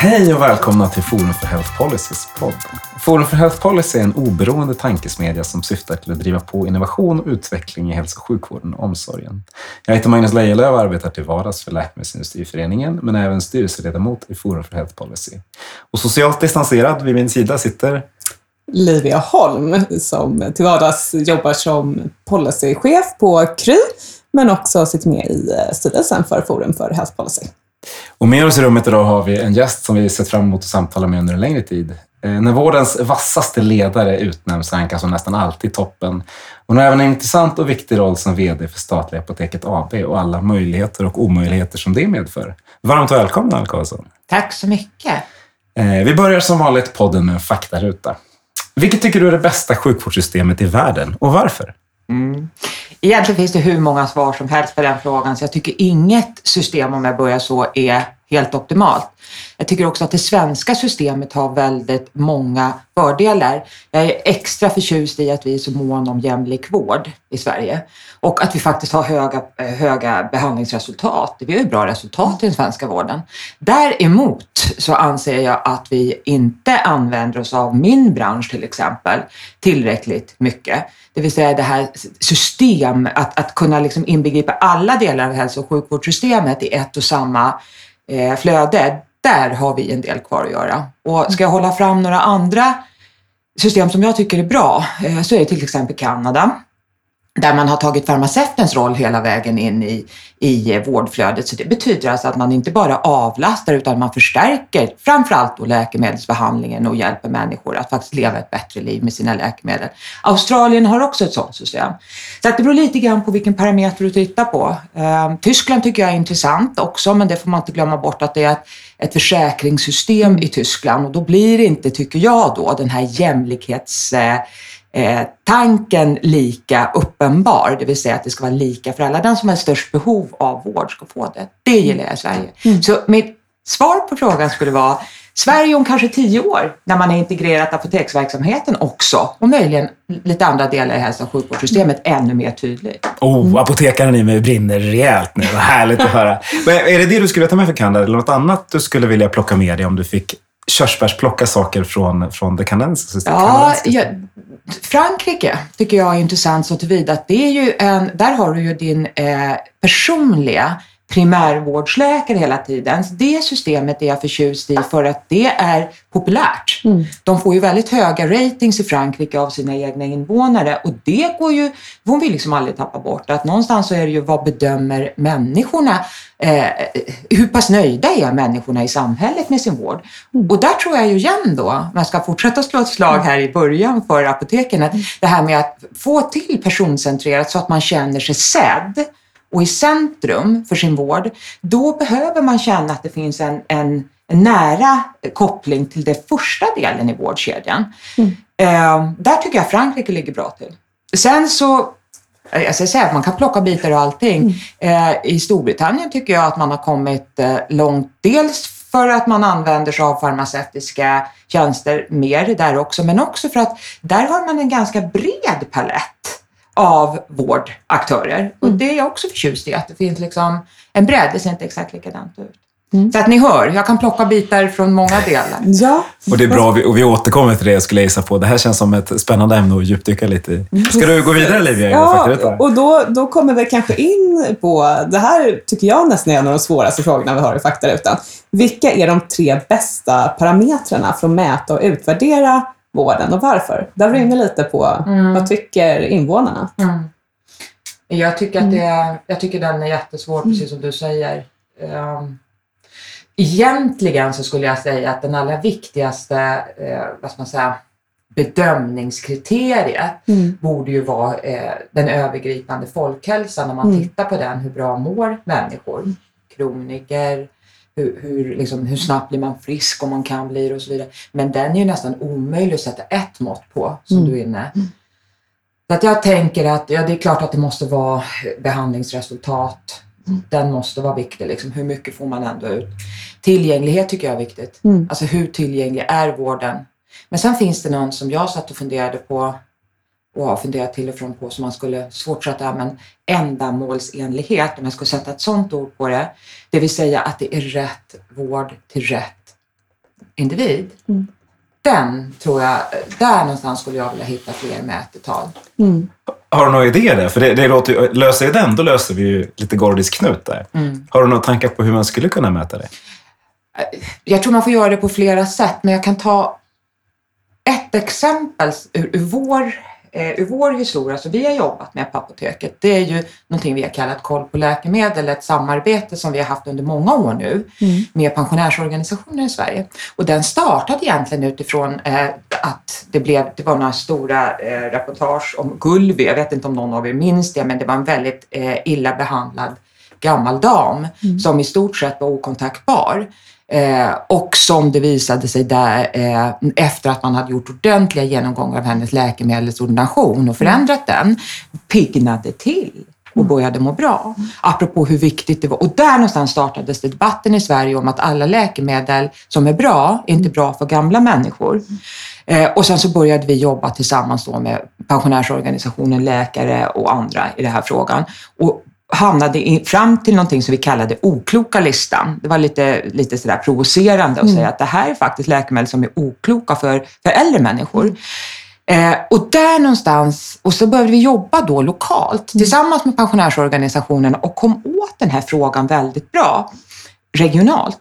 Hej och välkomna till Forum för Health Policys podd. Forum för Health Policy är en oberoende tankesmedja som syftar till att driva på innovation och utveckling i hälso och sjukvården och omsorgen. Jag heter Magnus Lejelöw och arbetar till vardags för Läkemedelsindustriföreningen, men är även styrelseledamot i Forum för Health Policy. Och socialt distanserad vid min sida sitter Livia Holm som till vardags jobbar som policychef på Kry, men också sitter med i eh, styrelsen för Forum för Health Policy. Och med oss i rummet idag har vi en gäst som vi sett fram emot att samtala med under en längre tid. Eh, när vårdens vassaste ledare utnämns rankas hon nästan alltid toppen. Hon har även en intressant och viktig roll som VD för statliga Apoteket AB och alla möjligheter och omöjligheter som det medför. Varmt välkommen Anna Karlsson. Tack så mycket. Eh, vi börjar som vanligt podden med en faktaruta. Vilket tycker du är det bästa sjukvårdssystemet i världen och varför? Mm. Egentligen finns det hur många svar som helst på den frågan, så jag tycker inget system, om jag börjar så, är helt optimalt. Jag tycker också att det svenska systemet har väldigt många fördelar. Jag är extra förtjust i att vi är så mån om jämlik vård i Sverige och att vi faktiskt har höga, höga behandlingsresultat. Vi har ju bra resultat i den svenska vården. Däremot så anser jag att vi inte använder oss av min bransch till exempel tillräckligt mycket. Det vill säga det här system, att, att kunna liksom inbegripa alla delar av hälso och sjukvårdssystemet i ett och samma eh, flöde. Där har vi en del kvar att göra. Och ska jag hålla fram några andra system som jag tycker är bra eh, så är det till exempel Kanada där man har tagit farmaceutens roll hela vägen in i, i vårdflödet. Så det betyder alltså att man inte bara avlastar utan man förstärker framförallt då läkemedelsbehandlingen och hjälper människor att faktiskt leva ett bättre liv med sina läkemedel. Australien har också ett sådant system. Så att det beror lite grann på vilken parameter du tittar på. Ehm, Tyskland tycker jag är intressant också, men det får man inte glömma bort att det är ett, ett försäkringssystem i Tyskland och då blir det inte, tycker jag då, den här jämlikhets eh, tanken lika uppenbar, det vill säga att det ska vara lika för alla. Den som har störst behov av vård ska få det. Det gillar jag i Sverige. Mm. Så mitt svar på frågan skulle vara Sverige om kanske tio år när man har integrerat apoteksverksamheten också och möjligen lite andra delar i hälso och sjukvårdssystemet ännu mer tydligt. Oh, apotekaren i mig brinner rejält nu. Vad härligt att höra. Men är det det du skulle ta med för Kanada eller något annat du skulle vilja plocka med dig om du fick körsbärsplocka saker från, från det kanadensiska ja, ja, Frankrike tycker jag är intressant så tillvida att det är ju en, där har du ju din eh, personliga primärvårdsläkare hela tiden. Det systemet är jag förtjust i för att det är populärt. Mm. De får ju väldigt höga ratings i Frankrike av sina egna invånare och det går ju, hon vill liksom aldrig tappa bort att någonstans så är det ju vad bedömer människorna, eh, hur pass nöjda är människorna i samhället med sin vård? Mm. Och där tror jag ju igen då, jag ska fortsätta slå ett slag här i början för apoteken, att det här med att få till personcentrerat så att man känner sig sedd och i centrum för sin vård, då behöver man känna att det finns en, en, nära koppling till den första delen i vårdkedjan. Mm. Eh, där tycker jag Frankrike ligger bra till. Sen så jag ska säga att man kan plocka bitar och allting. Mm. Eh, I Storbritannien tycker jag att man har kommit eh, långt. Dels för att man använder sig av farmaceutiska tjänster mer där också, men också för att där har man en ganska bred palett av vårdaktörer. Mm. Och det är jag också förtjust i, att det finns liksom en bredd. Det ser inte exakt likadant ut. Mm. Så att ni hör, jag kan plocka bitar från många delar. Ja. Och det är bra, och vi återkommer till det jag skulle gissa på. Det här känns som ett spännande ämne att djupdyka lite i. Mm. Ska du gå vidare Livia? Ja, och då, då kommer vi kanske in på, det här tycker jag nästan är en av de svåraste frågorna vi har i faktarutan. Vilka är de tre bästa parametrarna för att mäta och utvärdera vården och varför? Där var du inne lite på, mm. vad tycker invånarna? Mm. Jag, tycker att det, jag tycker den är jättesvår, mm. precis som du säger. Um, egentligen så skulle jag säga att den allra viktigaste eh, vad ska man säga, bedömningskriteriet mm. borde ju vara eh, den övergripande folkhälsan. När man mm. tittar på den, hur bra mår människor? Kroniker, hur, hur, liksom, hur snabbt blir man frisk om man kan bli det och så vidare. Men den är ju nästan omöjlig att sätta ett mått på, som Mm. du är inne. Så att jag tänker att ja, det är klart att det måste vara behandlingsresultat. Den måste vara viktig. Liksom. Hur mycket får man ändå ut? Tillgänglighet tycker jag är viktigt. Mm. Alltså hur tillgänglig är vården? Men sen finns det någon som jag satt och funderade på och har funderat till och från på som man skulle, svårt att sätta, men ändamålsenlighet, om jag skulle sätta ett sådant ord på det. Det vill säga att det är rätt vård till rätt individ. Mm. Den tror jag, där någonstans skulle jag vilja hitta fler mätetal. Mm. Har du några idéer där? För det, det låter ju, löser vi den, då löser vi ju lite Gordis knut där. Mm. Har du några tankar på hur man skulle kunna mäta det? Jag tror man får göra det på flera sätt, men jag kan ta ett exempel ur, ur, vår, eh, ur vår historia. Så vi har jobbat med på apoteket. Det är ju någonting vi har kallat koll på läkemedel, ett samarbete som vi har haft under många år nu Mm. med pensionärsorganisationer i Sverige. Och den startade egentligen utifrån eh, att det, blev, det var några stora eh, reportage om Gulvi. Jag vet inte om någon av er minns det, men det var en väldigt eh, illa behandlad gammal dam som i stort sett var okontaktbar. Eh, och som det visade sig där eh, efter att man hade gjort ordentliga genomgångar av hennes läkemedelsordination och förändrat den, piggnade till och började må bra. Apropå hur viktigt det var. Och där någonstans startades det debatten i Sverige om att alla läkemedel som är bra är inte bra för gamla människor. Eh, och sen så började vi jobba tillsammans då med pensionärsorganisationen, läkare och andra i den här frågan. Och hamnade in, fram till någonting som vi kallade okloka listan. Det var lite, lite sådär provocerande att säga att det här är faktiskt läkemedel som är okloka för, för äldre människor. Eh, och där någonstans, och så började vi jobba då lokalt tillsammans med pensionärsorganisationerna och kom åt den här frågan väldigt bra regionalt.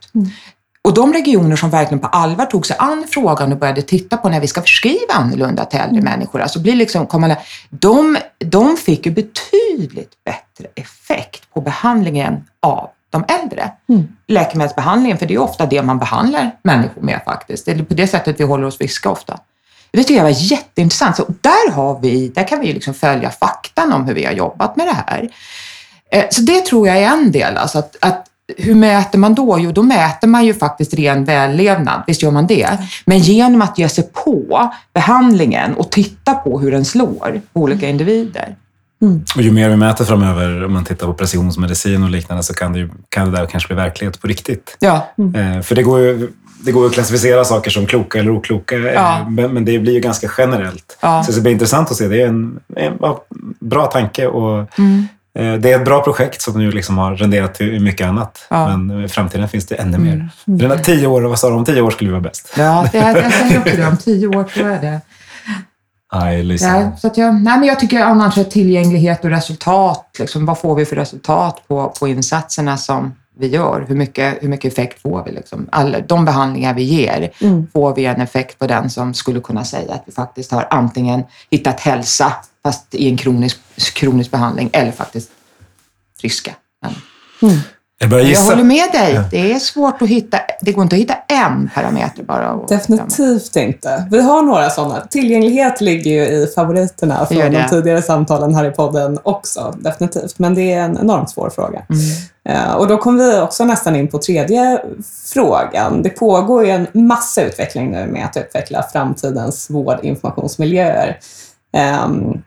Och de regioner som verkligen på allvar tog sig an frågan och började titta på när vi ska förskriva annorlunda till äldre människor, alltså blir liksom, kommer, de, de fick ju betydligt bättre effekt på behandlingen av de äldre. Mm. Läkemedelsbehandlingen, för det är ofta det man behandlar människor med faktiskt. Det är på det sättet vi håller oss friska ofta. Det tycker jag var jätteintressant. Så där, har vi, där kan vi liksom följa faktan om hur vi har jobbat med det här. Eh, Så det tror jag är en del. Alltså att, att hur mäter man då? Jo, då mäter man ju faktiskt ren vällevnad. Visst gör man det? Men genom att ge sig på behandlingen och titta på hur den slår på olika individer. Och ju mer vi mäter framöver, om man tittar på precisionsmedicin och liknande, så kan det, ju, kan det där kanske bli verklighet på riktigt. Ja, Eh, för det går ju det går att klassificera saker som kloka eller okloka, eh, Ja. men, men det blir ju ganska generellt. Ja. Så det blir intressant att se. Det är en, en bra tanke och Mm. Eh, det är ett bra projekt som nu liksom har renderat till mycket annat. Ja. Men i framtiden finns det ännu mer. Den här tio år, vad sa du, om tio år skulle vi vara bäst? ja det, jag säger också det. Om tio år tror jag det. Aj, Lisa. Ja, så att jag, nej, men jag tycker annars att tillgänglighet och resultat, liksom, vad får vi för resultat på, på insatserna som vi gör? Hur mycket, hur mycket effekt får vi? Liksom? Alla, de behandlingar vi ger, Mm. får vi en effekt på den som skulle kunna säga att vi faktiskt har antingen hittat hälsa, fast i en kronisk, kronisk behandling, eller faktiskt friska. Men Jag börjar jag håller med dig, det är svårt att hitta, det går inte att hitta en parameter bara. Definitivt inte. Vi har några sådana. Tillgänglighet ligger ju i favoriterna från de tidigare samtalen här i podden också. Definitivt. Men det är en enormt svår fråga. Mm. Eh, Och då kom vi också nästan in på tredje frågan. Det pågår ju en massa utveckling nu med att utveckla framtidens vårdinformationsmiljöer. Ehm,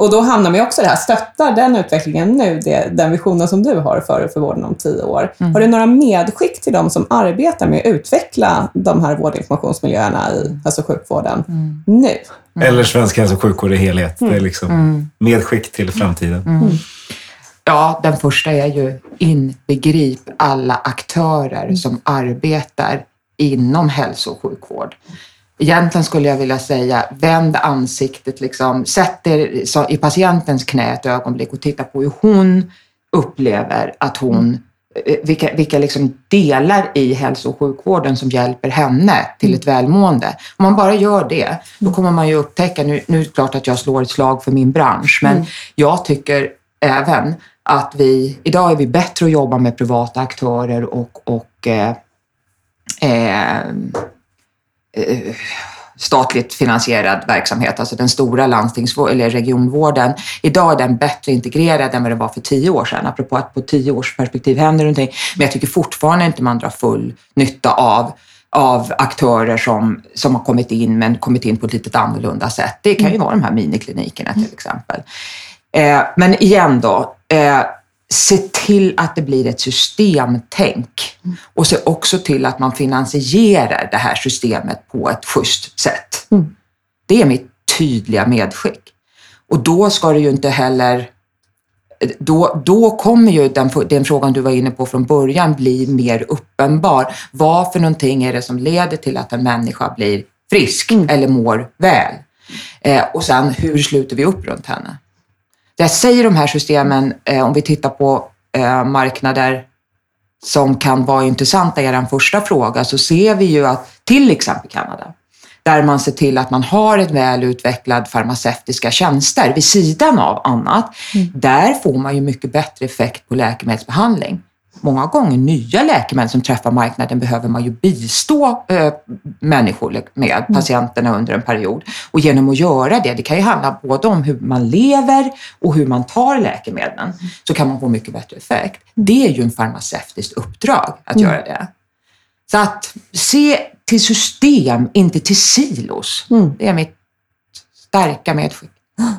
och då hamnar vi också i det här, stöttar den utvecklingen nu det, den visionen som du har för, för vården om tio år? Mm. Har du några medskick till de som arbetar med att utveckla de här vårdinformationsmiljöerna i hälso och sjukvården Mm. nu? Eller svensk hälso och sjukvård i helhet. Det är liksom Mm. medskick till framtiden. Mm. Ja, den första är ju inbegrip alla aktörer som arbetar inom hälso och sjukvård. Egentligen skulle jag vilja säga, vänd ansiktet, liksom, sätt er i patientens knä ett ögonblick och titta på hur hon upplever att hon, eh, vilka, vilka liksom delar i hälso och sjukvården som hjälper henne till ett välmående. Om man bara gör det, då kommer man ju upptäcka, nu, nu är det klart att jag slår ett slag för min bransch, men jag tycker även att vi, idag är vi bättre att jobba med privata aktörer och, och eh, eh, eh, statligt finansierad verksamhet, alltså den stora landstings eller regionvården. Idag är den bättre integrerad än vad det var för tio år sedan, apropå att på tio års perspektiv händer någonting. Men jag tycker fortfarande inte man drar full nytta av av aktörer som, som har kommit in, men kommit in på ett lite annorlunda sätt. Det kan ju vara de här miniklinikerna till exempel. Eh, men igen då, eh, se till att det blir ett systemtänk och se också till att man finansierar det här systemet på ett schysst sätt. Mm. Det är mitt tydliga medskick. Och då ska det ju inte heller då, då kommer ju den, den frågan du var inne på från början bli mer uppenbar. Vad för någonting är det som leder till att en människa blir frisk mm. eller mår väl? Eh, och sen, hur sluter vi upp runt henne? Jag säger de här systemen, eh, om vi tittar på eh, marknader som kan vara intressanta, er första fråga, så ser vi ju att till exempel Kanada, där man ser till att man har ett väl utvecklad farmaceutiska tjänster vid sidan av annat. Mm. Där får man ju mycket bättre effekt på läkemedelsbehandling. Många gånger nya läkemedel som träffar marknaden behöver man ju bistå äh, människor med, mm. patienterna under en period. Och genom att göra det, det kan ju handla både om hur man lever och hur man tar läkemedlen, mm. så kan man få mycket bättre effekt. Det är ju en farmaceutiskt uppdrag att mm. göra det. Så att se till system, inte till silos. Mm. Det är mitt starka medskick.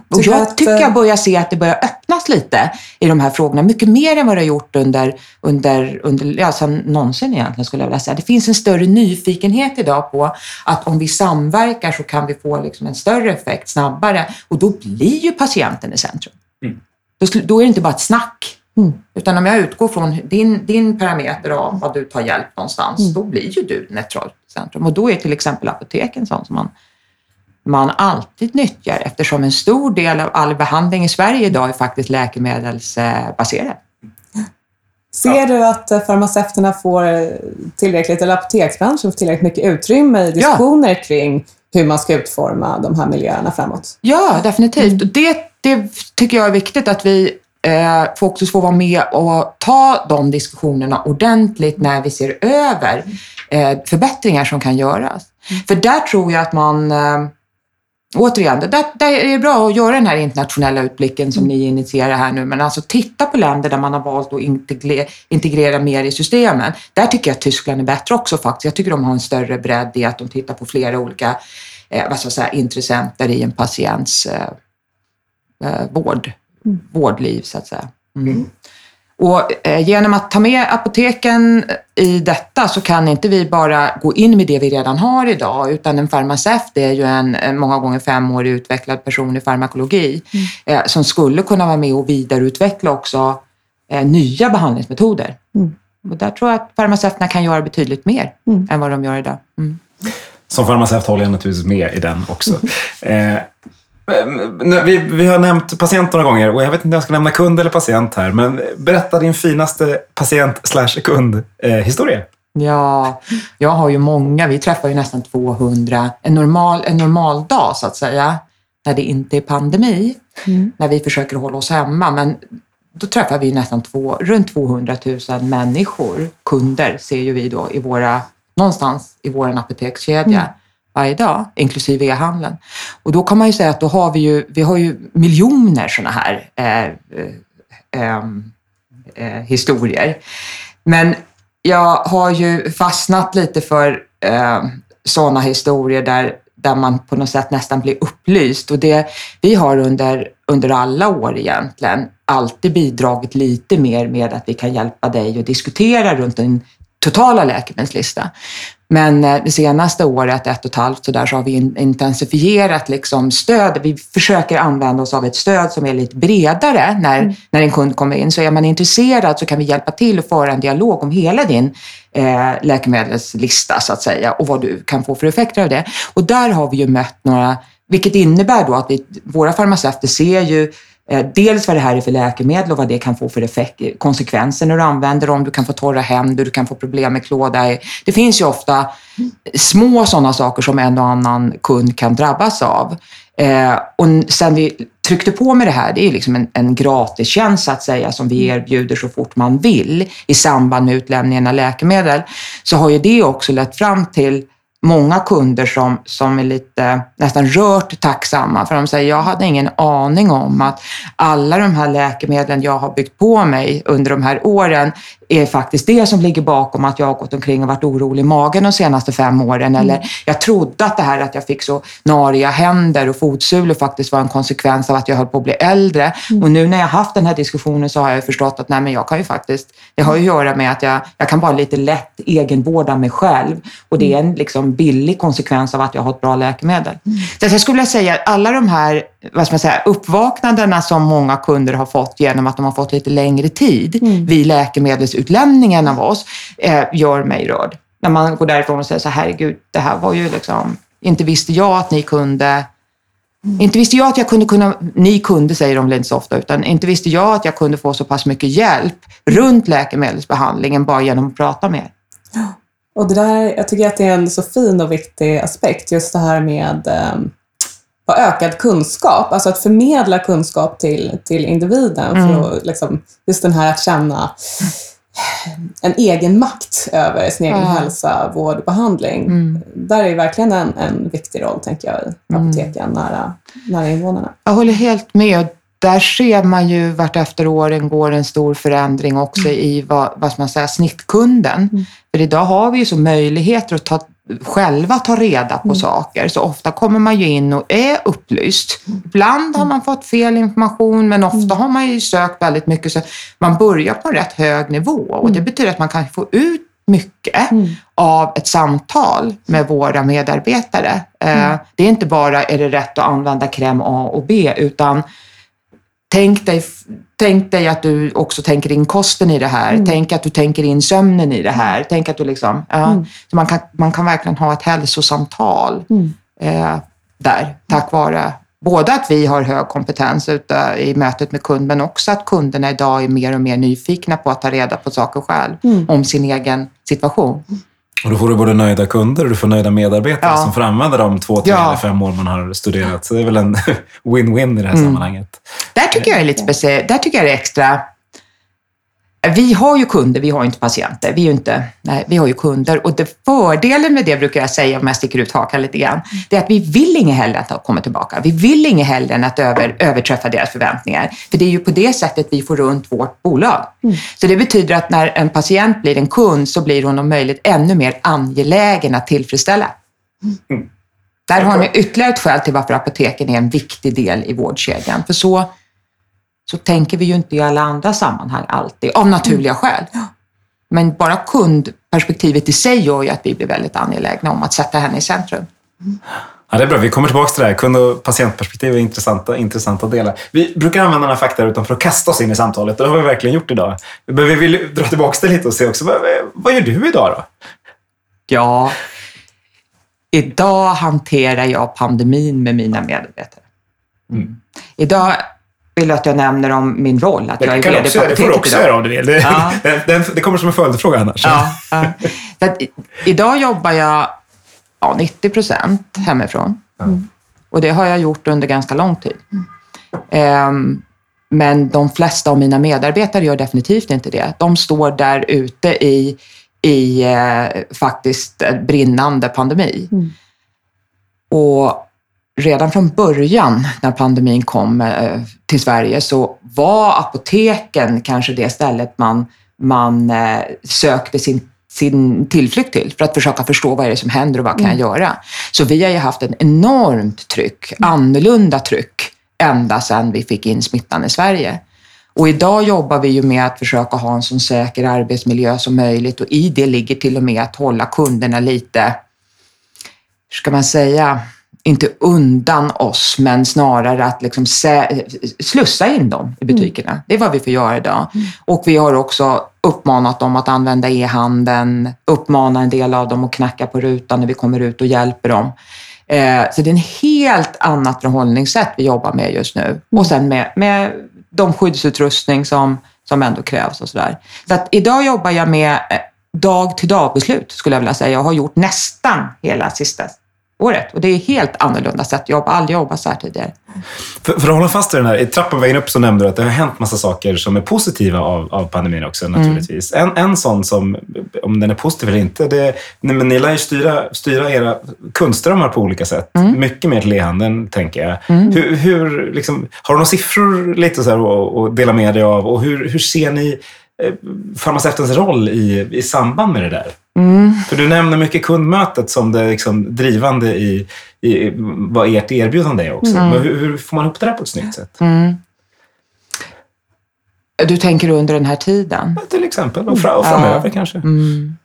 Och jag tycker jag börjar se att det börjar öppnas lite i de här frågorna, mycket mer än vad det har gjort under, under, under ja, sedan någonsin egentligen skulle jag vilja säga. Det finns en större nyfikenhet idag på att om vi samverkar så kan vi få liksom en större effekt snabbare och då blir ju patienten i centrum. Mm. Då, då är det inte bara ett snack, Mm. Utan om jag utgår från din, din parameter av vad du tar hjälp någonstans, mm. då blir ju du centrum. Och då är till exempel apoteken sånt som man, man alltid nyttjar eftersom en stor del av all behandling i Sverige idag är faktiskt läkemedelsbaserad. Ser du att farmaceuterna får tillräckligt, eller apoteksbranschen får tillräckligt mycket utrymme i diskussioner ja. kring hur man ska utforma de här miljöerna framåt? Ja, definitivt. Mm. Det, det tycker jag är viktigt att vi eh, får också få vara med och ta de diskussionerna ordentligt när vi ser över eh, förbättringar som kan göras. Mm. För där tror jag att man eh, Återigen, där, där är det bra att göra den här internationella utblicken som mm. ni initierar här nu, men alltså titta på länder där man har valt att integrera, integrera mer i systemen. Där tycker jag att Tyskland är bättre också faktiskt. Jag tycker de har en större bredd i att de tittar på flera olika eh, vad ska jag säga, intressenter i en patients eh, eh vård vårdliv så att säga. Mm. mm. Och eh, genom att ta med apoteken i detta så kan inte vi bara gå in med det vi redan har idag, utan en farmaceut är ju en många gånger femårig utvecklad person i farmakologi mm. eh, som skulle kunna vara med och vidareutveckla också eh, nya behandlingsmetoder. Mm. Och där tror jag att farmaceuterna kan göra betydligt mer mm. än vad de gör idag. Mm. Som farmaceut håller jag naturligtvis med i den också. Eh, vi, vi har nämnt patient några gånger och jag vet inte om jag ska nämna kund eller patient här, men berätta din finaste patient slash kundhistoria. Eh, ja, jag har ju många. Vi träffar ju nästan 200. En normal, en normal dag så att säga, när det inte är pandemi, mm. när vi försöker hålla oss hemma. Men då träffar vi nästan två, runt 200 000 människor, kunder ser ju vi då i våra, någonstans i vår apotekskedja. Mm varje dag, inklusive e-handeln. Och då kan man ju säga att då har vi ju, vi har ju miljoner sådana här eh, eh, eh, historier. Men jag har ju fastnat lite för eh, sådana historier där, där man på något sätt nästan blir upplyst. Och det, vi har under, under alla år egentligen alltid bidragit lite mer med att vi kan hjälpa dig att diskutera runt en totala läkemedelslista. Men eh, det senaste året, ett och ett halvt, så, där, så har vi intensifierat liksom stöd. Vi försöker använda oss av ett stöd som är lite bredare när, mm. när en kund kommer in. Så är man intresserad så kan vi hjälpa till och föra en dialog om hela din eh, läkemedelslista så att säga och vad du kan få för effekter av det. Och där har vi ju mött några, vilket innebär då att vi, våra farmaceuter ser ju dels vad det här är för läkemedel och vad det kan få för effekt, konsekvenser när du använder dem. Du kan få torra händer, du kan få problem med klåda. Det finns ju ofta små sådana saker som en och annan kund kan drabbas av. Eh, och sen vi tryckte på med det här, det är liksom en, en gratistjänst så att säga som vi erbjuder så fort man vill i samband med utlämningen av läkemedel, så har ju det också lett fram till många kunder som, som är lite nästan rört tacksamma för de säger jag hade ingen aning om att alla de här läkemedlen jag har byggt på mig under de här åren är faktiskt det som ligger bakom att jag har gått omkring och varit orolig i magen de senaste fem åren. Mm. Eller jag trodde att det här att jag fick så nariga händer och fotsulor faktiskt var en konsekvens av att jag höll på att bli äldre. Mm. Och nu när jag haft den här diskussionen så har jag förstått att nej, men jag kan ju faktiskt, det har ju att göra med att jag, jag kan bara lite lätt egenvårda mig själv. Och det är en liksom billig konsekvens av att jag har ett bra läkemedel. Mm. Så jag skulle vilja säga att alla de här vad ska man säga, uppvaknandena som många kunder har fått genom att de har fått lite längre tid mm. vid läkemedelsutlämningen av oss, eh, gör mig rörd. När man går därifrån och säger så här, herregud, det här var ju liksom, inte visste jag att ni kunde mm. inte visste jag att jag kunde kunna, ni kunde säger de inte så ofta, utan inte visste jag att jag kunde få så pass mycket hjälp runt läkemedelsbehandlingen bara genom att prata med er. Och det där, jag tycker att det är en så fin och viktig aspekt, just det här med ha ökad kunskap, alltså att förmedla kunskap till, till individen. Mm. För att, liksom, just den här att känna en egen makt över sin egen ja. hälsa, vård och behandling. Mm. Där är verkligen en, en viktig roll, tänker jag, i mm. apoteken mm. nära, nära invånarna. Jag håller helt med. Där ser man ju vart efter åren går en stor förändring också mm. i vad, vad man säga, snittkunden. Mm. För idag har vi ju så möjligheter att ta själva ta reda på mm. saker. Så ofta kommer man ju in och är upplyst. Ibland har man fått fel information, men ofta mm. har man ju sökt väldigt mycket. Så man börjar på en rätt hög nivå och det mm. betyder att man kan få ut mycket mm. av ett samtal med våra medarbetare. Eh, mm. Det är inte bara, är det rätt att använda kräm A och B, utan tänk dig, tänk dig att du också tänker in kosten i det här. Mm. Tänk att du tänker in sömnen i det här. Tänk att du liksom, ja, mm. man, kan, man kan verkligen ha ett hälsosamtal mm. eh, där, tack vare både att vi har hög kompetens ute i mötet med kund, men också att kunderna idag är mer och mer nyfikna på att ta reda på saker själv, mm. om sin egen situation. Och då får du både nöjda kunder och du får nöjda medarbetare ja. som får använda de två, tre ja. eller fem år man har studerat. Så det är väl en win-win i det här mm. sammanhanget. Där tycker jag är lite speciellt. Där tycker jag är extra vi har ju kunder, vi har inte patienter. Vi, är inte, nej, vi har ju kunder och det, fördelen med det brukar jag säga om jag sticker ut hakan lite grann, det är att vi vill inget hellre än att komma tillbaka. Vi vill inget hellre än att över, överträffa deras förväntningar. För det är ju på det sättet vi får runt vårt bolag. Mm. Så det betyder att när en patient blir en kund så blir hon om möjligt ännu mer angelägen att tillfredsställa. Mm. Där har ni ytterligare ett skäl till varför apoteken är en viktig del i vårdkedjan. För så så tänker vi ju inte i alla andra sammanhang alltid, av naturliga mm. skäl. Men bara kundperspektivet i sig gör ju att vi blir väldigt angelägna om att sätta henne i centrum. Ja, det är bra. Vi kommer tillbaka till det här. Kund och patientperspektiv är intressanta, intressanta delar. Vi brukar använda den här faktarutan för att kasta oss in i samtalet och det har vi verkligen gjort idag. Men vi vill dra tillbaka det lite och se också, vad, vad gör du idag då? Ja, idag hanterar jag pandemin med mina medarbetare. Mm. Idag vill du att jag nämner om min roll? Att det jag är kan också, det får du också göra om du vill. Det, ja. det, det, kommer som en följdfråga annars. Ja, ja. Att, idag jobbar jag ja, 90 procent hemifrån. Mm. Och det har jag gjort under ganska lång tid. Um, men de flesta av mina medarbetare gör definitivt inte det. De står där ute i, i eh, faktiskt brinnande pandemi. Mm. Och redan från början när pandemin kom eh, till Sverige så var apoteken kanske det stället man, man eh, sökte sin sin tillflykt till för att försöka förstå vad är det som händer och vad kan jag mm. göra. Så vi har ju haft en enormt tryck, annorlunda tryck, ända sedan vi fick in smittan i Sverige. Och idag jobbar vi ju med att försöka ha en så säker arbetsmiljö som möjligt och i det ligger till och med att hålla kunderna lite, hur ska man säga, inte undan oss, men snarare att liksom slussa in dem i butikerna. Mm. Det är vad vi får göra idag. Mm. Och vi har också uppmanat dem att använda e-handeln, uppmana en del av dem att knacka på rutan när vi kommer ut och hjälper dem. Eh, så det är en helt annat förhållningssätt vi jobbar med just nu. Mm. Och sen med, med de skyddsutrustning som, som ändå krävs och sådär. Så att idag jobbar jag med eh, dag till dag beslut skulle jag vilja säga. Jag har gjort nästan hela sista året. Och det är helt annorlunda sätt att jobba. Aldrig jobbat så här tidigare. För, för, att hålla fast i den här, i trappen vägen upp så nämnde du att det har hänt massa saker som är positiva av, av pandemin också naturligtvis. Mm. En, en sån som, om den är positiv eller inte, det, men ni lär ju styra, styra era kundströmmar på olika sätt. Mm. Mycket mer till e-handeln, tänker jag. Mm. Hur, hur liksom, har du några siffror lite så här att dela med dig av och hur, hur ser ni eh, farmaceutens roll i, i samband med det där? Mm. För du nämner mycket kundmötet som det liksom drivande i, i vad ert erbjudande är också. Mm. Men hur, hur, får man ihop det där på ett snyggt sätt? Mm. Du tänker under den här tiden? Ja, till exempel, och, fra, och framöver ja. kanske. Mm.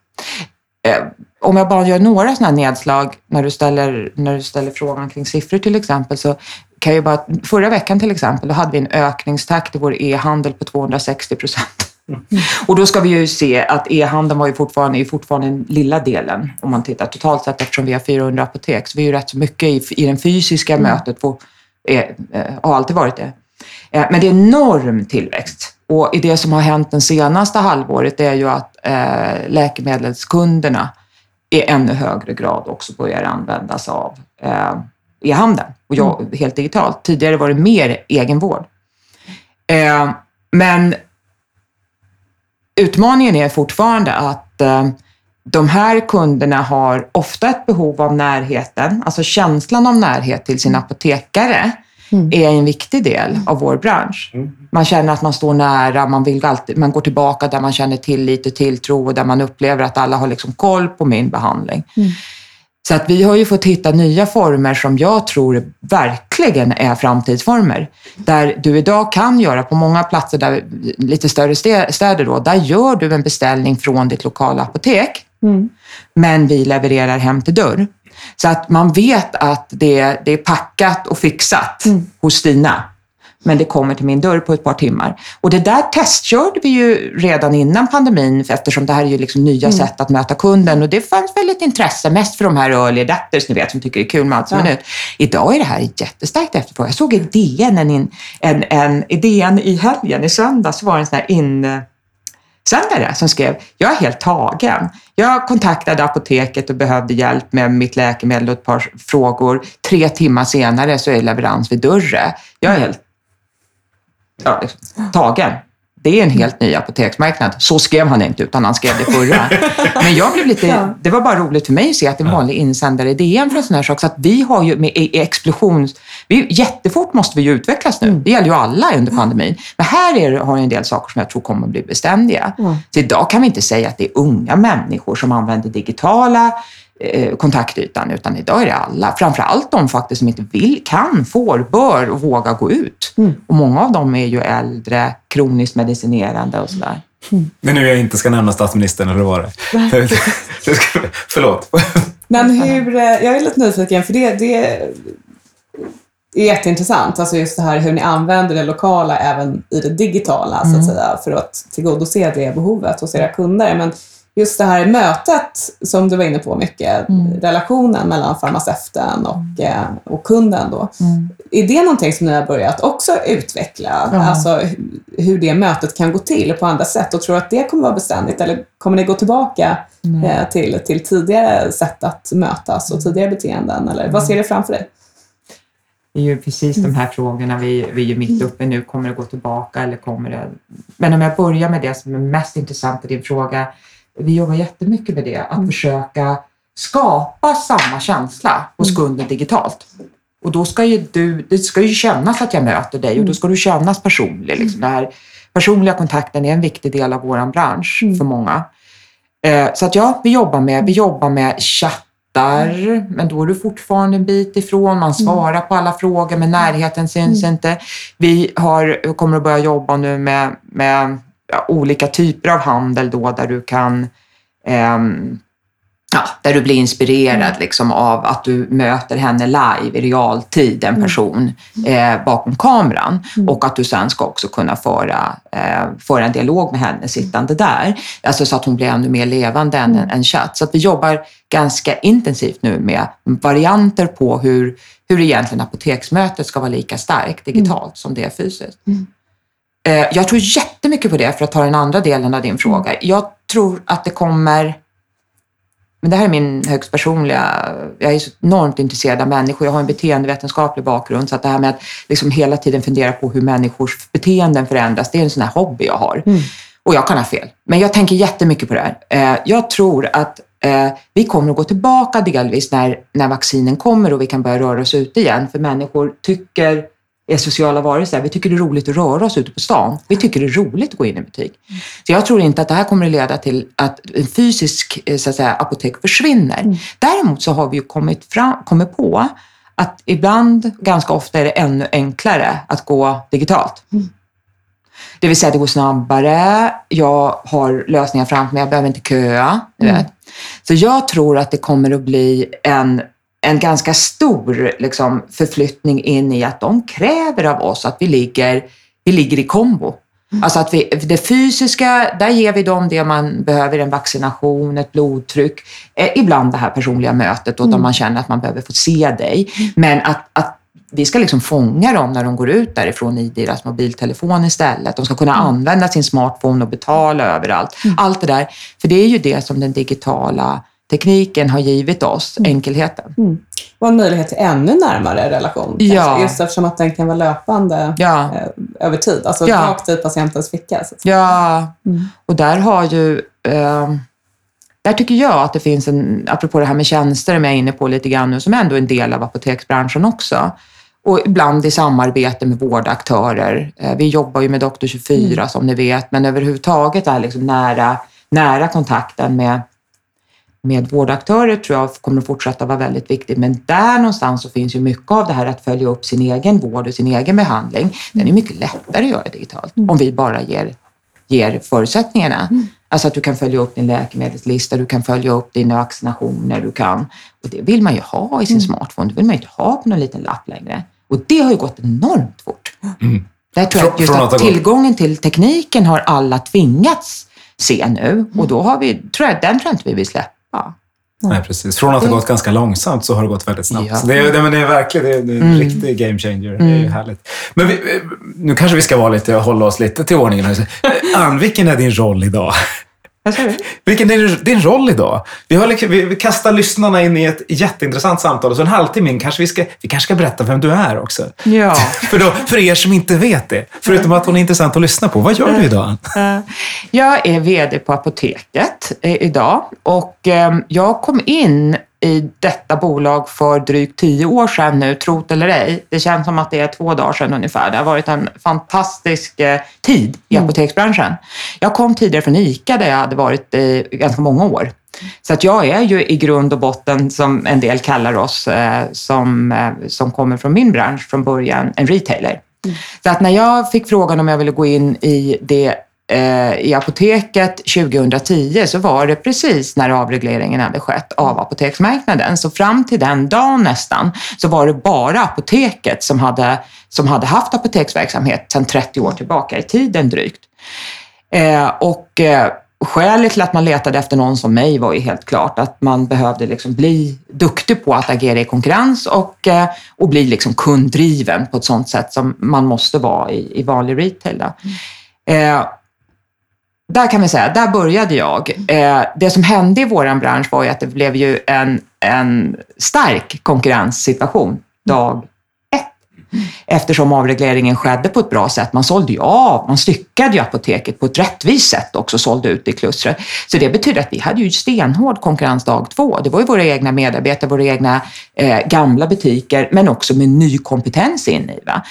Eh, om jag bara gör några sådana här nedslag när du, ställer, när du ställer frågan kring siffror till exempel, så kan jag bara, förra veckan till exempel, då hade vi en ökningstakt i vår e-handel på 260 procent. Och då ska vi ju se att e-handeln var ju fortfarande, är fortfarande den lilla delen om man tittar totalt sett eftersom vi har 400 apotek. Så vi är ju rätt så mycket i, i det fysiska mm. mötet på, är, eh, har alltid varit det. Eh, men det är enorm tillväxt. Och i det som har hänt det senaste halvåret är ju att eh, läkemedelskunderna i ännu högre grad också börjar användas av eh, e-handeln och jag, mm. helt digitalt. Tidigare var det mer egenvård. Eh, men utmaningen är fortfarande att eh, de här kunderna har ofta ett behov av närheten, alltså känslan av närhet till sin apotekare mm. är en viktig del av vår bransch. Mm. Man känner att man står nära, man, vill alltid, man går tillbaka där man känner tillit och tilltro och där man upplever att alla har liksom koll på min behandling. Mm. Så att vi har ju fått hitta nya former som jag tror verkligen är framtidsformer. Där du idag kan göra på många platser, där, lite större städer då, där gör du en beställning från ditt lokala apotek. Mm. Men vi levererar hem till dörr. Så att man vet att det, det är packat och fixat mm. hos Stina men det kommer till min dörr på ett par timmar. Och det där testkörde vi ju redan innan pandemin eftersom det här är ju liksom nya mm. sätt att möta kunden och det fanns väldigt intresse, mest för de här early adapters, ni vet, som tycker det är kul med allt som ja. är nytt. Idag är det här jättestarkt efterfrågan. Jag såg i DN, en, en, en, i DN i helgen, i söndags, var en sån här in sändare som skrev, jag är helt tagen. Jag kontaktade apoteket och behövde hjälp med mitt läkemedel och ett par frågor. Tre timmar senare så är leverans vid dörren. Jag är helt ja, tagen. Det är en helt ny apoteksmarknad. Så skrev han inte, utan han skrev det förra. Men jag blev lite, ja. det var bara roligt för mig att se att en vanlig insändare i DN för en sån här sak. Så att vi har ju med explosions... Vi, jättefort måste vi ju utvecklas nu. Det gäller ju alla under pandemin. Men här är, har jag en del saker som jag tror kommer att bli beständiga. Mm. Så idag kan vi inte säga att det är unga människor som använder digitala Eh, kontaktytan, utan idag är det alla. Framförallt de faktiskt som inte vill, kan, får, bör och vågar gå ut. Mm. Och många av dem är ju äldre, kroniskt medicinerande och sådär. Mm. Men nu jag inte ska nämna statsministern, eller vad det Förlåt. Men hur, eh, jag är lite nyfiken, för det, det är jätteintressant. Alltså just det här hur ni använder det lokala även i det digitala, mm. så att mm. säga, för att tillgodose det behovet hos era kunder. Men just det här mötet som du var inne på mycket, mm. relationen mellan farmaceuten och, mm. eh, och kunden då. Mm. Är det någonting som ni har börjat också utveckla? Mm. Alltså hur det mötet kan gå till på andra sätt och tror att det kommer vara beständigt eller kommer ni gå tillbaka eh, till, till tidigare sätt att mötas och tidigare beteenden eller vad ser du framför dig? Det är ju precis de här frågorna vi, vi är mitt uppe nu. Kommer det gå tillbaka eller kommer det... Men om jag börjar med det som är mest intressant i din fråga vi jobbar jättemycket med det, att mm. försöka skapa samma känsla hos mm. kunden digitalt. Och då ska ju du, det ska ju kännas att jag möter dig och då mm. ska du kännas personlig. Liksom. Den här personliga kontakten är en viktig del av vår bransch för många. Eh, så att ja, vi jobbar med, vi jobbar med chattar, men då är du fortfarande en bit ifrån. Man svarar på alla frågor, men närheten syns mm. inte. Vi har, kommer att börja jobba nu med, med olika typer av handel då där du kan eh, ja, där du blir inspirerad mm. liksom, av att du möter henne live i realtid, en mm. person, eh, bakom kameran. Mm. Och att du sen ska också kunna föra, eh, föra en dialog med henne sittande där. Alltså så att hon blir ännu mer levande än en, en chatt. Så att vi jobbar ganska intensivt nu med varianter på hur, hur egentligen apoteksmötet ska vara lika starkt digitalt mm. som det är fysiskt. Mm. Eh, jag tror jättemycket på det för att ta den andra delen av din fråga. Jag tror att det kommer men det här är min högst personliga, jag är så enormt intresserad av människor. Jag har en beteendevetenskaplig bakgrund, så att det här med att liksom hela tiden fundera på hur människors beteenden förändras, det är en sån här hobby jag har. Mm. Och jag kan ha fel, men jag tänker jättemycket på det här. Eh, jag tror att eh, vi kommer att gå tillbaka delvis när, när vaccinen kommer och vi kan börja röra oss ut igen. För människor tycker är sociala varelser. Vi tycker det är roligt att röra oss ute på stan. Vi tycker det är roligt att gå in i butik. Så jag tror inte att det här kommer att leda till att en fysisk eh, så att säga, apotek försvinner. Mm. Däremot så har vi ju kommit, fram, kommit på att ibland, ganska ofta, är det ännu enklare att gå digitalt. Mm. Det vill säga det går snabbare, jag har lösningar framför mig, jag behöver inte köa. Mm. Så jag tror att det kommer att bli en en ganska stor liksom, förflyttning in i att de kräver av oss att vi ligger, vi ligger i kombo. Mm. Alltså att vi, det fysiska, där ger vi dem det man behöver, en vaccination, ett blodtryck, eh, ibland det här personliga mötet och mm. man känner att man behöver få se dig. Mm. Men att, att vi ska liksom fånga dem när de går ut därifrån i deras mobiltelefon istället. De ska kunna mm. använda sin smartphone och betala överallt. Mm. Allt det där. För det är ju det som den digitala tekniken har givit oss, mm. enkelheten. Mm. Och en möjlighet till ännu närmare relation. Ja. Kanske, just eftersom att den kan vara löpande ja. eh, över tid. Alltså ja. rakt i patientens ficka. Ja, mm. och där har ju... Eh, där tycker jag att det finns en, apropå det här med tjänster, som jag är inne på lite grann nu, som är ändå en del av apoteksbranschen också. Och ibland i samarbete med vårdaktörer. Eh, vi jobbar ju med Doktor 24 mm. som ni vet, men överhuvudtaget är liksom nära, nära kontakten med med vårdaktörer tror jag kommer att fortsätta vara väldigt viktigt. Men där någonstans så finns ju mycket av det här att följa upp sin egen vård och sin egen behandling. Den är mycket lättare att göra digitalt mm. om vi bara ger, ger förutsättningarna. Mm. Alltså att du kan följa upp din läkemedelslista, du kan följa upp dina vaccinationer, du kan... Och det vill man ju ha i sin mm. smartphone, det vill man ju inte ha på någon liten lapp längre. Och det har ju gått enormt fort. Mm. Där tror jag att just att tillgången till tekniken har alla tvingats se nu och då har vi, tror jag, den tror jag inte vi vill släppa Ja. Nej, precis. Från att det gått ganska långsamt så har det gått väldigt snabbt. Ja. det, är, det, men det är verkligen det är, en mm. riktig game changer. Mm. Det är mm. härligt. Men vi, nu kanske vi ska vara lite, hålla oss lite till ordningen. Ann, vilken är din roll idag? Vilken är din roll idag? Vi, har, liksom- vi, vi kastar lyssnarna in i ett jätteintressant samtal och så en halvtimme kanske vi ska, vi kanske ska berätta vem du är också. Ja. för, då, för er som inte vet det, förutom att hon är intressant att lyssna på. Vad gör du idag? Jag är VD på Apoteket eh, idag och ehm, jag kom in i detta bolag för drygt tio år sedan nu, trot eller ej. Det känns som att det är två dagar sedan ungefär. Det har varit en fantastisk eh, tid i mm. apoteksbranschen. Jag kom tidigare från ICA där jag hade varit i ganska många år. Så att jag är ju i grund och botten, som en del kallar oss, eh, som, eh, som kommer från min bransch från början, en retailer. Mm. Så att när jag fick frågan om jag ville gå in i det i apoteket 2010 så var det precis när avregleringen hade skett av apoteksmarknaden. Så fram till den dagen nästan så var det bara apoteket som hade, som hade haft apoteksverksamhet sedan 30 år tillbaka i tiden drygt. Eh, och eh, Skälet till att man letade efter någon som mig var ju helt klart att man behövde liksom bli duktig på att agera i konkurrens och, och bli liksom kunddriven på ett sådant sätt som man måste vara i, i vanlig retail. Mm där kan vi säga, där började jag. Eh, det som hände i vår bransch var ju att det blev ju en, en stark konkurrenssituation dag ett. Eftersom avregleringen skedde på ett bra sätt. Man sålde ju av, man styckade ju apoteket på ett rättvist sätt också, sålde ut i klustret. Så det betyder att vi hade ju stenhård konkurrens dag två. Det var ju våra egna medarbetare, våra egna eh, gamla butiker, men också med ny kompetens in i. Va?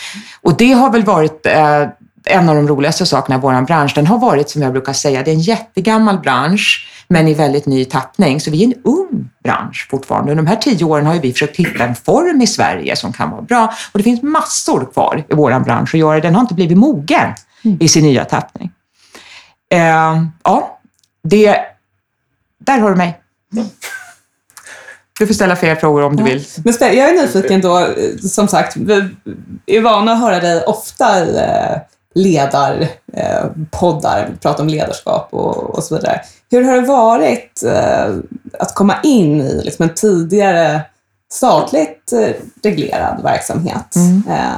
Och det har väl varit eh, en av de roligaste sakerna i vår bransch. Den har varit, som jag brukar säga, det är en jättegammal bransch, men i väldigt ny tappning. Så vi är en ung bransch fortfarande. Under de här tio åren har vi försökt hitta en form i Sverige som kan vara bra. Och det finns massor kvar i vår bransch att göra. Den har inte blivit mogen mm. i sin nya tappning. Eh, ja, det... Där har du mig. Du får ställa fler frågor om du vill. Men jag är nyfiken då, som sagt, vi är vana att höra dig ofta i eh, ledarpoddar, eh, prata om ledarskap och, och, så vidare. Hur har det varit eh, att komma in i liksom en tidigare statligt eh, reglerad verksamhet? Mm. Eh,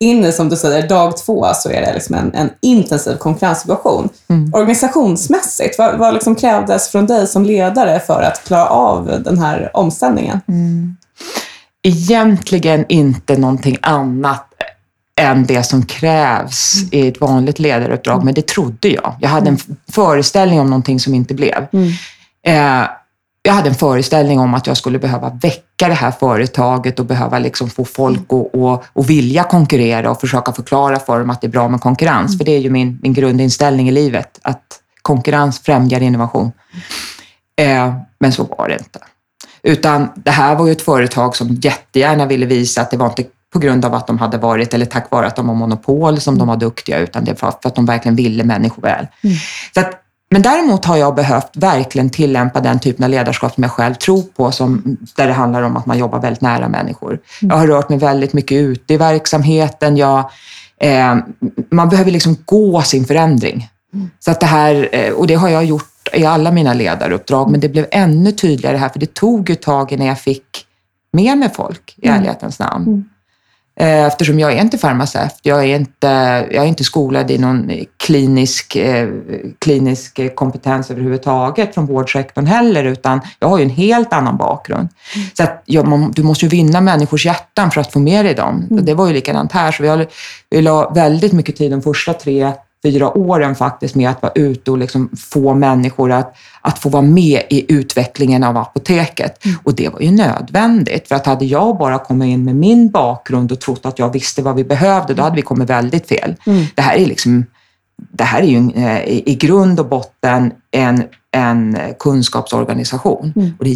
in i, som du säger, dag två så är det liksom en, en intensiv konkurrenssituation. Mm. Organisationsmässigt, vad, vad liksom krävdes från dig som ledare för att klara av den här omställningen? Egentligen inte någonting annat än det som krävs i ett vanligt ledaruppdrag, men det trodde jag. Jag hade en föreställning om någonting som inte blev. Eh, jag hade en föreställning om att jag skulle behöva väcka det här företaget och behöva liksom få folk att och, och vilja konkurrera och försöka förklara för dem att det är bra med konkurrens. För det är ju min, min grundinställning i livet, att konkurrens främjar innovation. Eh, men så var det inte. Utan det här var ju ett företag som jättegärna ville visa att det var inte på grund av att de hade varit, eller tack vare att de var monopol som de var duktiga, utan det var för att de verkligen ville människor väl. Så att, men däremot har jag behövt verkligen tillämpa den typen av ledarskap som jag själv tror på, som, där det handlar om att man jobbar väldigt nära människor. Jag har rört mig väldigt mycket ute i verksamheten. Jag, eh, man behöver liksom gå sin förändring. Så att det här, eh, och det har jag gjort i alla mina ledaruppdrag, men det blev ännu tydligare här, för det tog ett tag innan jag fick med mig folk, i ärlighetens namn. Eh, Eftersom jag är inte farmaceut, jag är inte, jag är inte skolad i någon klinisk, eh, klinisk kompetens överhuvudtaget från vårdsektorn heller, utan jag har ju en helt annan bakgrund. Så att, ja, man, du måste ju vinna människors hjärtan för att få med dig dem. Och Det var ju likadant här, så vi, har, vi la väldigt mycket tid de första tre, fyra åren faktiskt med att vara ute och liksom få människor att, att få vara med i utvecklingen av apoteket. Och det var ju nödvändigt, för att hade jag bara kommit in med min bakgrund och trott att jag visste vad vi behövde, då hade vi kommit väldigt fel. Det här är liksom det här är ju eh, i grund och botten en, en kunskapsorganisation. Och det är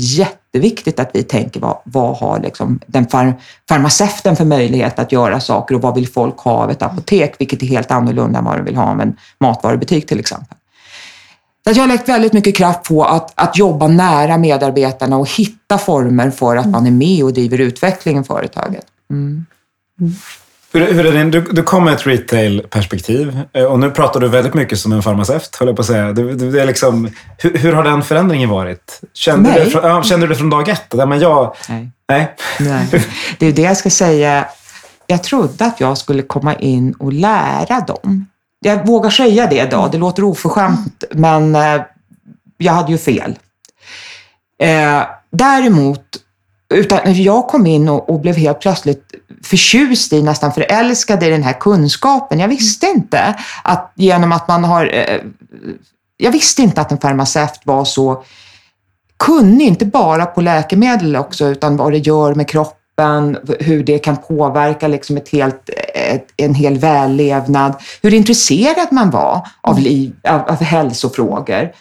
jätteviktigt att vi tänker vad, vad har liksom den far, farmaceuten för möjlighet att göra saker och vad vill folk ha av ett apotek, vilket är helt annorlunda än vad de vill ha av en matvarubutik till exempel. Så jag har lagt väldigt mycket kraft på att, att jobba nära medarbetarna och hitta former för att man är med och driver utvecklingen i företaget. Mm. mm. Hur, hur är det, du, du kom med ett retail-perspektiv eh, och nu pratar du väldigt mycket som en farmaceut, höll jag på att säga. Du, du, det är liksom, hur, hur har den förändringen varit? Kände, du, det från- ja, kände du det från dag ett? Men jag, Nej. nej. Nej. Det är det jag ska säga. Jag trodde att jag skulle komma in och lära dem. Jag vågar säga det idag, det låter oförskämt, men eh, jag hade ju fel. Eh, däremot, utan jag kom in och, och blev helt plötsligt förtjust i, nästan förälskad i den här kunskapen. Jag visste inte att genom att man har... Eh, jag visste inte att en farmaceut var så kunnig, inte bara på läkemedel också, utan vad det gör med kroppen, hur det kan påverka liksom ett helt, ett, en hel vällevnad, hur intresserad man var av, liv, av, av hälsofrågor.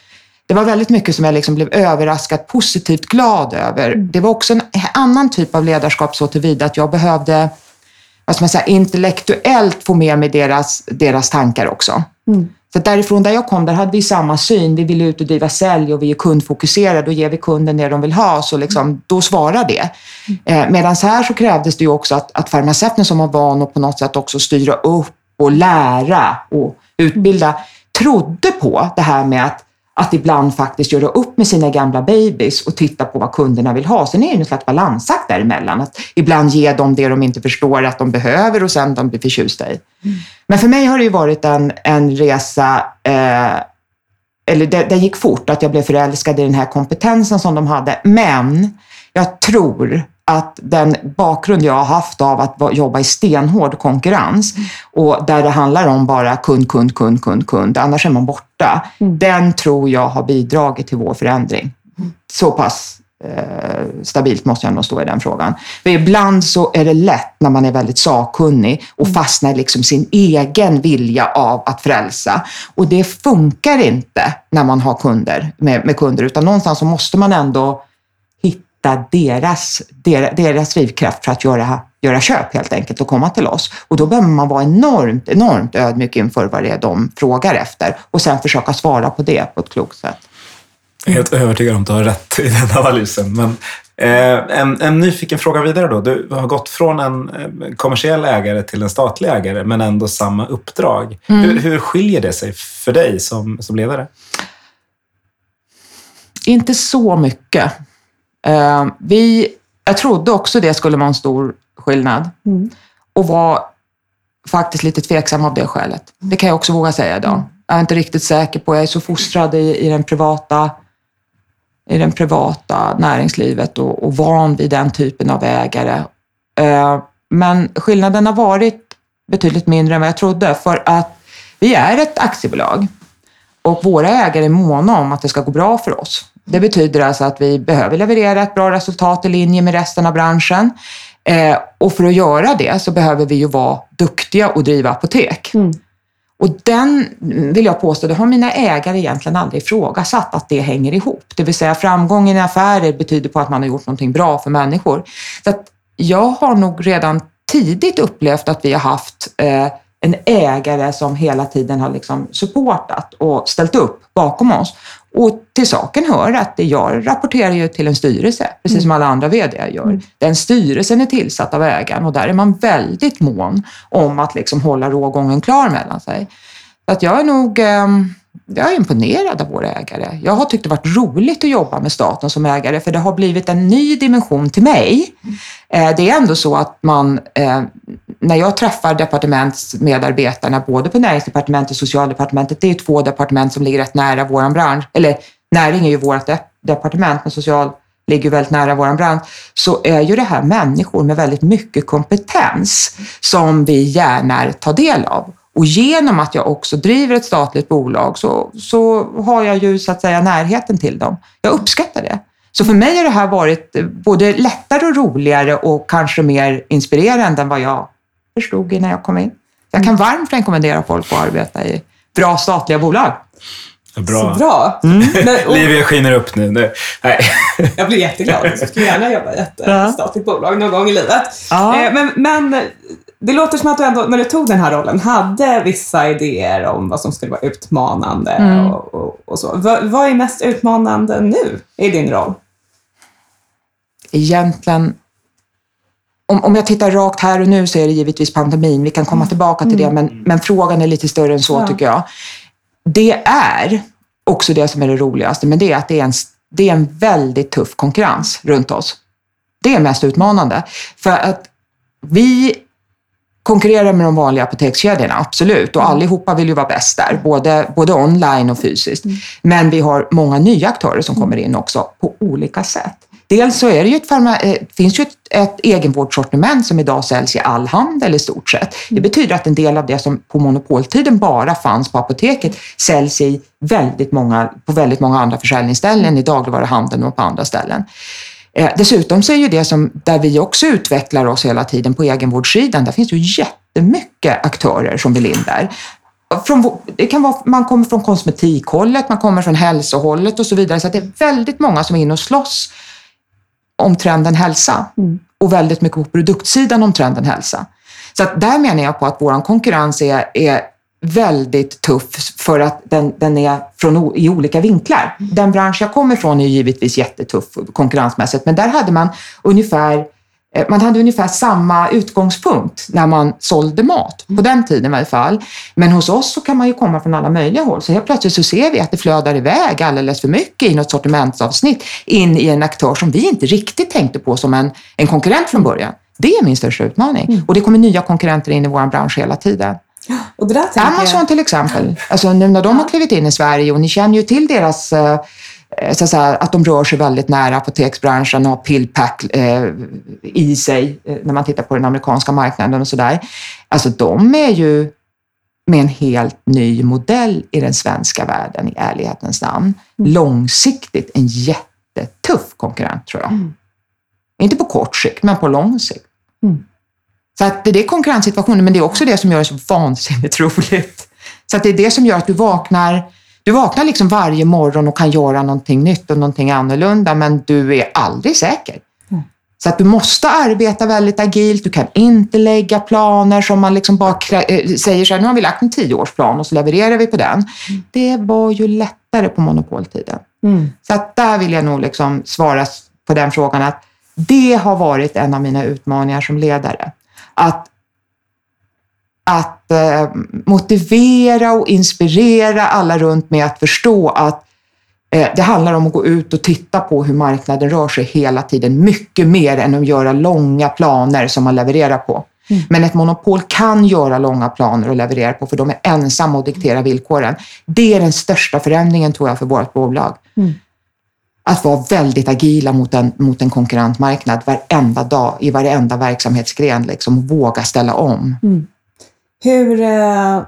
Det var väldigt mycket som jag liksom blev överraskat, positivt glad över. Det var också en annan typ av ledarskap så tillvida att jag behövde vad ska man säga, intellektuellt få med mig deras, deras tankar också. Så därifrån där jag kom, där hade vi samma syn. Vi vill ut och driva sälj och vi är kundfokuserade och ger vi kunden det de vill ha så liksom, då svarar det. Eh, Medan här så krävdes det ju också att, att farmaceuten som var van att på något sätt också styra upp och lära och utbilda trodde på det här med att, att ibland faktiskt göra upp med sina gamla babys och titta på vad kunderna vill ha. Sen är det en slags balansakt däremellan. Att ibland ge dem det de inte förstår att de behöver och sen de blir förtjusta i. Men för mig har det ju varit en, en resa, eh, eller det, det gick fort, att jag blev förälskad i den här kompetensen som de hade. Men jag tror att den bakgrund jag har haft av att jobba i stenhård konkurrens och där det handlar om bara kund, kund, kund, kund, kund, annars är man borta. Den tror jag har bidragit till vår förändring. Så pass eh, stabilt måste jag nog stå i den frågan. För ibland så är det lätt när man är väldigt sakkunnig och fastnar i liksom sin egen vilja av att frälsa. Och det funkar inte när man har kunder, med, med kunder, utan någonstans så måste man ändå hitta deras, deras, deras drivkraft för att göra, göra köp helt enkelt och komma till oss. Och då behöver man vara enormt, enormt ödmjuk inför vad det är de frågar efter och sen försöka svara på det på ett klokt sätt. Jag är helt övertygad om att du har rätt i den analysen. Men, eh, en, en nyfiken fråga vidare då. Du har gått från en eh, kommersiell ägare till en statlig ägare, men ändå samma uppdrag. Hur, hur skiljer det sig för dig som, som ledare? Inte så mycket. Eh, vi, jag trodde också det skulle vara en stor skillnad. Och var faktiskt lite tveksam av det skälet. Det kan jag också våga säga idag. Mm. Jag är inte riktigt säker på, jag är så fostrad i, i den privata i den privata näringslivet och, och van vid den typen av ägare. Eh, men skillnaden har varit betydligt mindre än vad jag trodde för att vi är ett aktiebolag och våra ägare är måna om att det ska gå bra för oss. Det betyder alltså att vi behöver leverera ett bra resultat i linje med resten av branschen. Eh, och för att göra det så behöver vi ju vara duktiga och driva apotek. Mm. Och den vill jag påstå, det har mina ägare egentligen aldrig ifrågasatt att det hänger ihop. Det vill säga framgången i affärer betyder på att man har gjort någonting bra för människor. Så att jag har nog redan tidigt upplevt att vi har haft eh, en ägare som hela tiden har liksom supportat och ställt upp bakom oss. Och till saken hör att jag rapporterar ju till en styrelse, precis som alla andra VD gör. Den styrelsen är tillsatt av ägaren och där är man väldigt mån om att liksom hålla rågången klar mellan sig. Så att jag är nog eh, jag är imponerad av våra ägare. Jag har tyckt det varit roligt att jobba med staten som ägare för det har blivit en ny dimension till mig. Eh, det är ändå så att man, eh, när jag träffar departementsmedarbetarna både på näringsdepartementet och socialdepartementet, det är två departement som ligger rätt nära vår bransch, eller näring är ju vårt departement, men social ligger väldigt nära vår bransch, så är ju det här människor med väldigt mycket kompetens som vi gärna tar del av. Och genom att jag också driver ett statligt bolag så, så har jag ju så att säga närheten till dem. Jag uppskattar det. Så för mig har det här varit både lättare och roligare och kanske mer inspirerande än vad jag förstod innan jag kom in. Jag kan varmt rekommendera folk att arbeta i bra statliga bolag. Bra. Så bra. Mm. Och, Livia skiner upp nu. Nej. jag blir jätteglad. Jag skulle gärna jobba i ett Ja. statligt bolag någon gång i livet. Ja. Eh, Men, men det låter som att du ändå, när du tog den här rollen, hade vissa idéer om vad som skulle vara utmanande Mm. och, och, och så. Vad, vad är mest utmanande nu i din roll? egentligen om, om jag tittar rakt här och nu så är det givetvis pandemin. Vi kan komma tillbaka till det, men, men frågan är lite större än så Ja. tycker jag. Det är också det som är det roligaste, men det är att det är en, det är en väldigt tuff konkurrens runt oss. Det är mest utmanande. För att vi konkurrerar med de vanliga apotekskedjorna, absolut. Och allihopa vill ju vara bäst där, både, både online och fysiskt. Men vi har många nya aktörer som kommer in också på olika sätt. Dels så är det ju ett farma, eh, finns ju ett, ett egenvårdssortiment som idag säljs i all handel i stort sett. Det betyder att en del av det som på monopoltiden bara fanns på apoteket säljs i väldigt många, på väldigt många andra försäljningsställen i dagligvaruhandeln och på andra ställen. Eh, dessutom så är ju det som, där vi också utvecklar oss hela tiden på egenvårdssidan, där finns ju jättemycket aktörer som vill in där. Från, det kan vara, man kommer från kosmetikhållet, man kommer från hälsohållet och så vidare. Så det är väldigt många som är inne och slåss om trenden hälsa och väldigt mycket på produktsidan om trenden hälsa. Så att där menar jag på att vår konkurrens är, är väldigt tuff för att den, den är från, i olika vinklar. Den bransch jag kommer ifrån är givetvis jättetuff konkurrensmässigt, men där hade man ungefär man hade ungefär samma utgångspunkt när man sålde mat, på den tiden i alla fall. Men hos oss så kan man ju komma från alla möjliga håll. Så helt plötsligt så ser vi att det flödar iväg alldeles för mycket i något sortimentsavsnitt in i en aktör som vi inte riktigt tänkte på som en, en konkurrent från början. Det är min största utmaning. Och det kommer nya konkurrenter in i vår bransch hela tiden. Och Amazon jag, till exempel, alltså nu när de har klivit in i Sverige och ni känner ju till deras eh, så att, säga, att de rör sig väldigt nära apoteksbranschen och har pillpack eh, i sig eh, när man tittar på den amerikanska marknaden och sådär. Alltså de är ju med en helt ny modell i den svenska världen i ärlighetens namn. Långsiktigt en jättetuff konkurrent tror jag. Inte på kort sikt, men på lång sikt. Mm. Så att det är konkurrenssituationen, men det är också det som gör det så vansinnigt roligt. Så att det är det som gör att du vaknar, du vaknar liksom varje morgon och kan göra någonting nytt och någonting annorlunda, men du är aldrig säker. Mm. Så att du måste arbeta väldigt agilt, du kan inte lägga planer som man liksom bara eh, säger så här, nu har vi lagt en tioårsplan och så levererar vi på den. Det var ju lättare på monopoltiden. Mm. Så att där vill jag nog liksom svara på den frågan att det har varit en av mina utmaningar som ledare. Att, att eh, motivera och inspirera alla runt mig att förstå att eh, det handlar om att gå ut och titta på hur marknaden rör sig hela tiden. Mycket mer än att göra långa planer som man levererar på. Mm. Men ett monopol kan göra långa planer och leverera på, för de är ensamma och dikterar villkoren. Det är den största förändringen tror jag för vårt bolag. Mm. Att vara väldigt agila mot en, mot en konkurrentmarknad varenda dag i varenda verksamhetsgren liksom, och våga ställa om. Mm. Hur eh,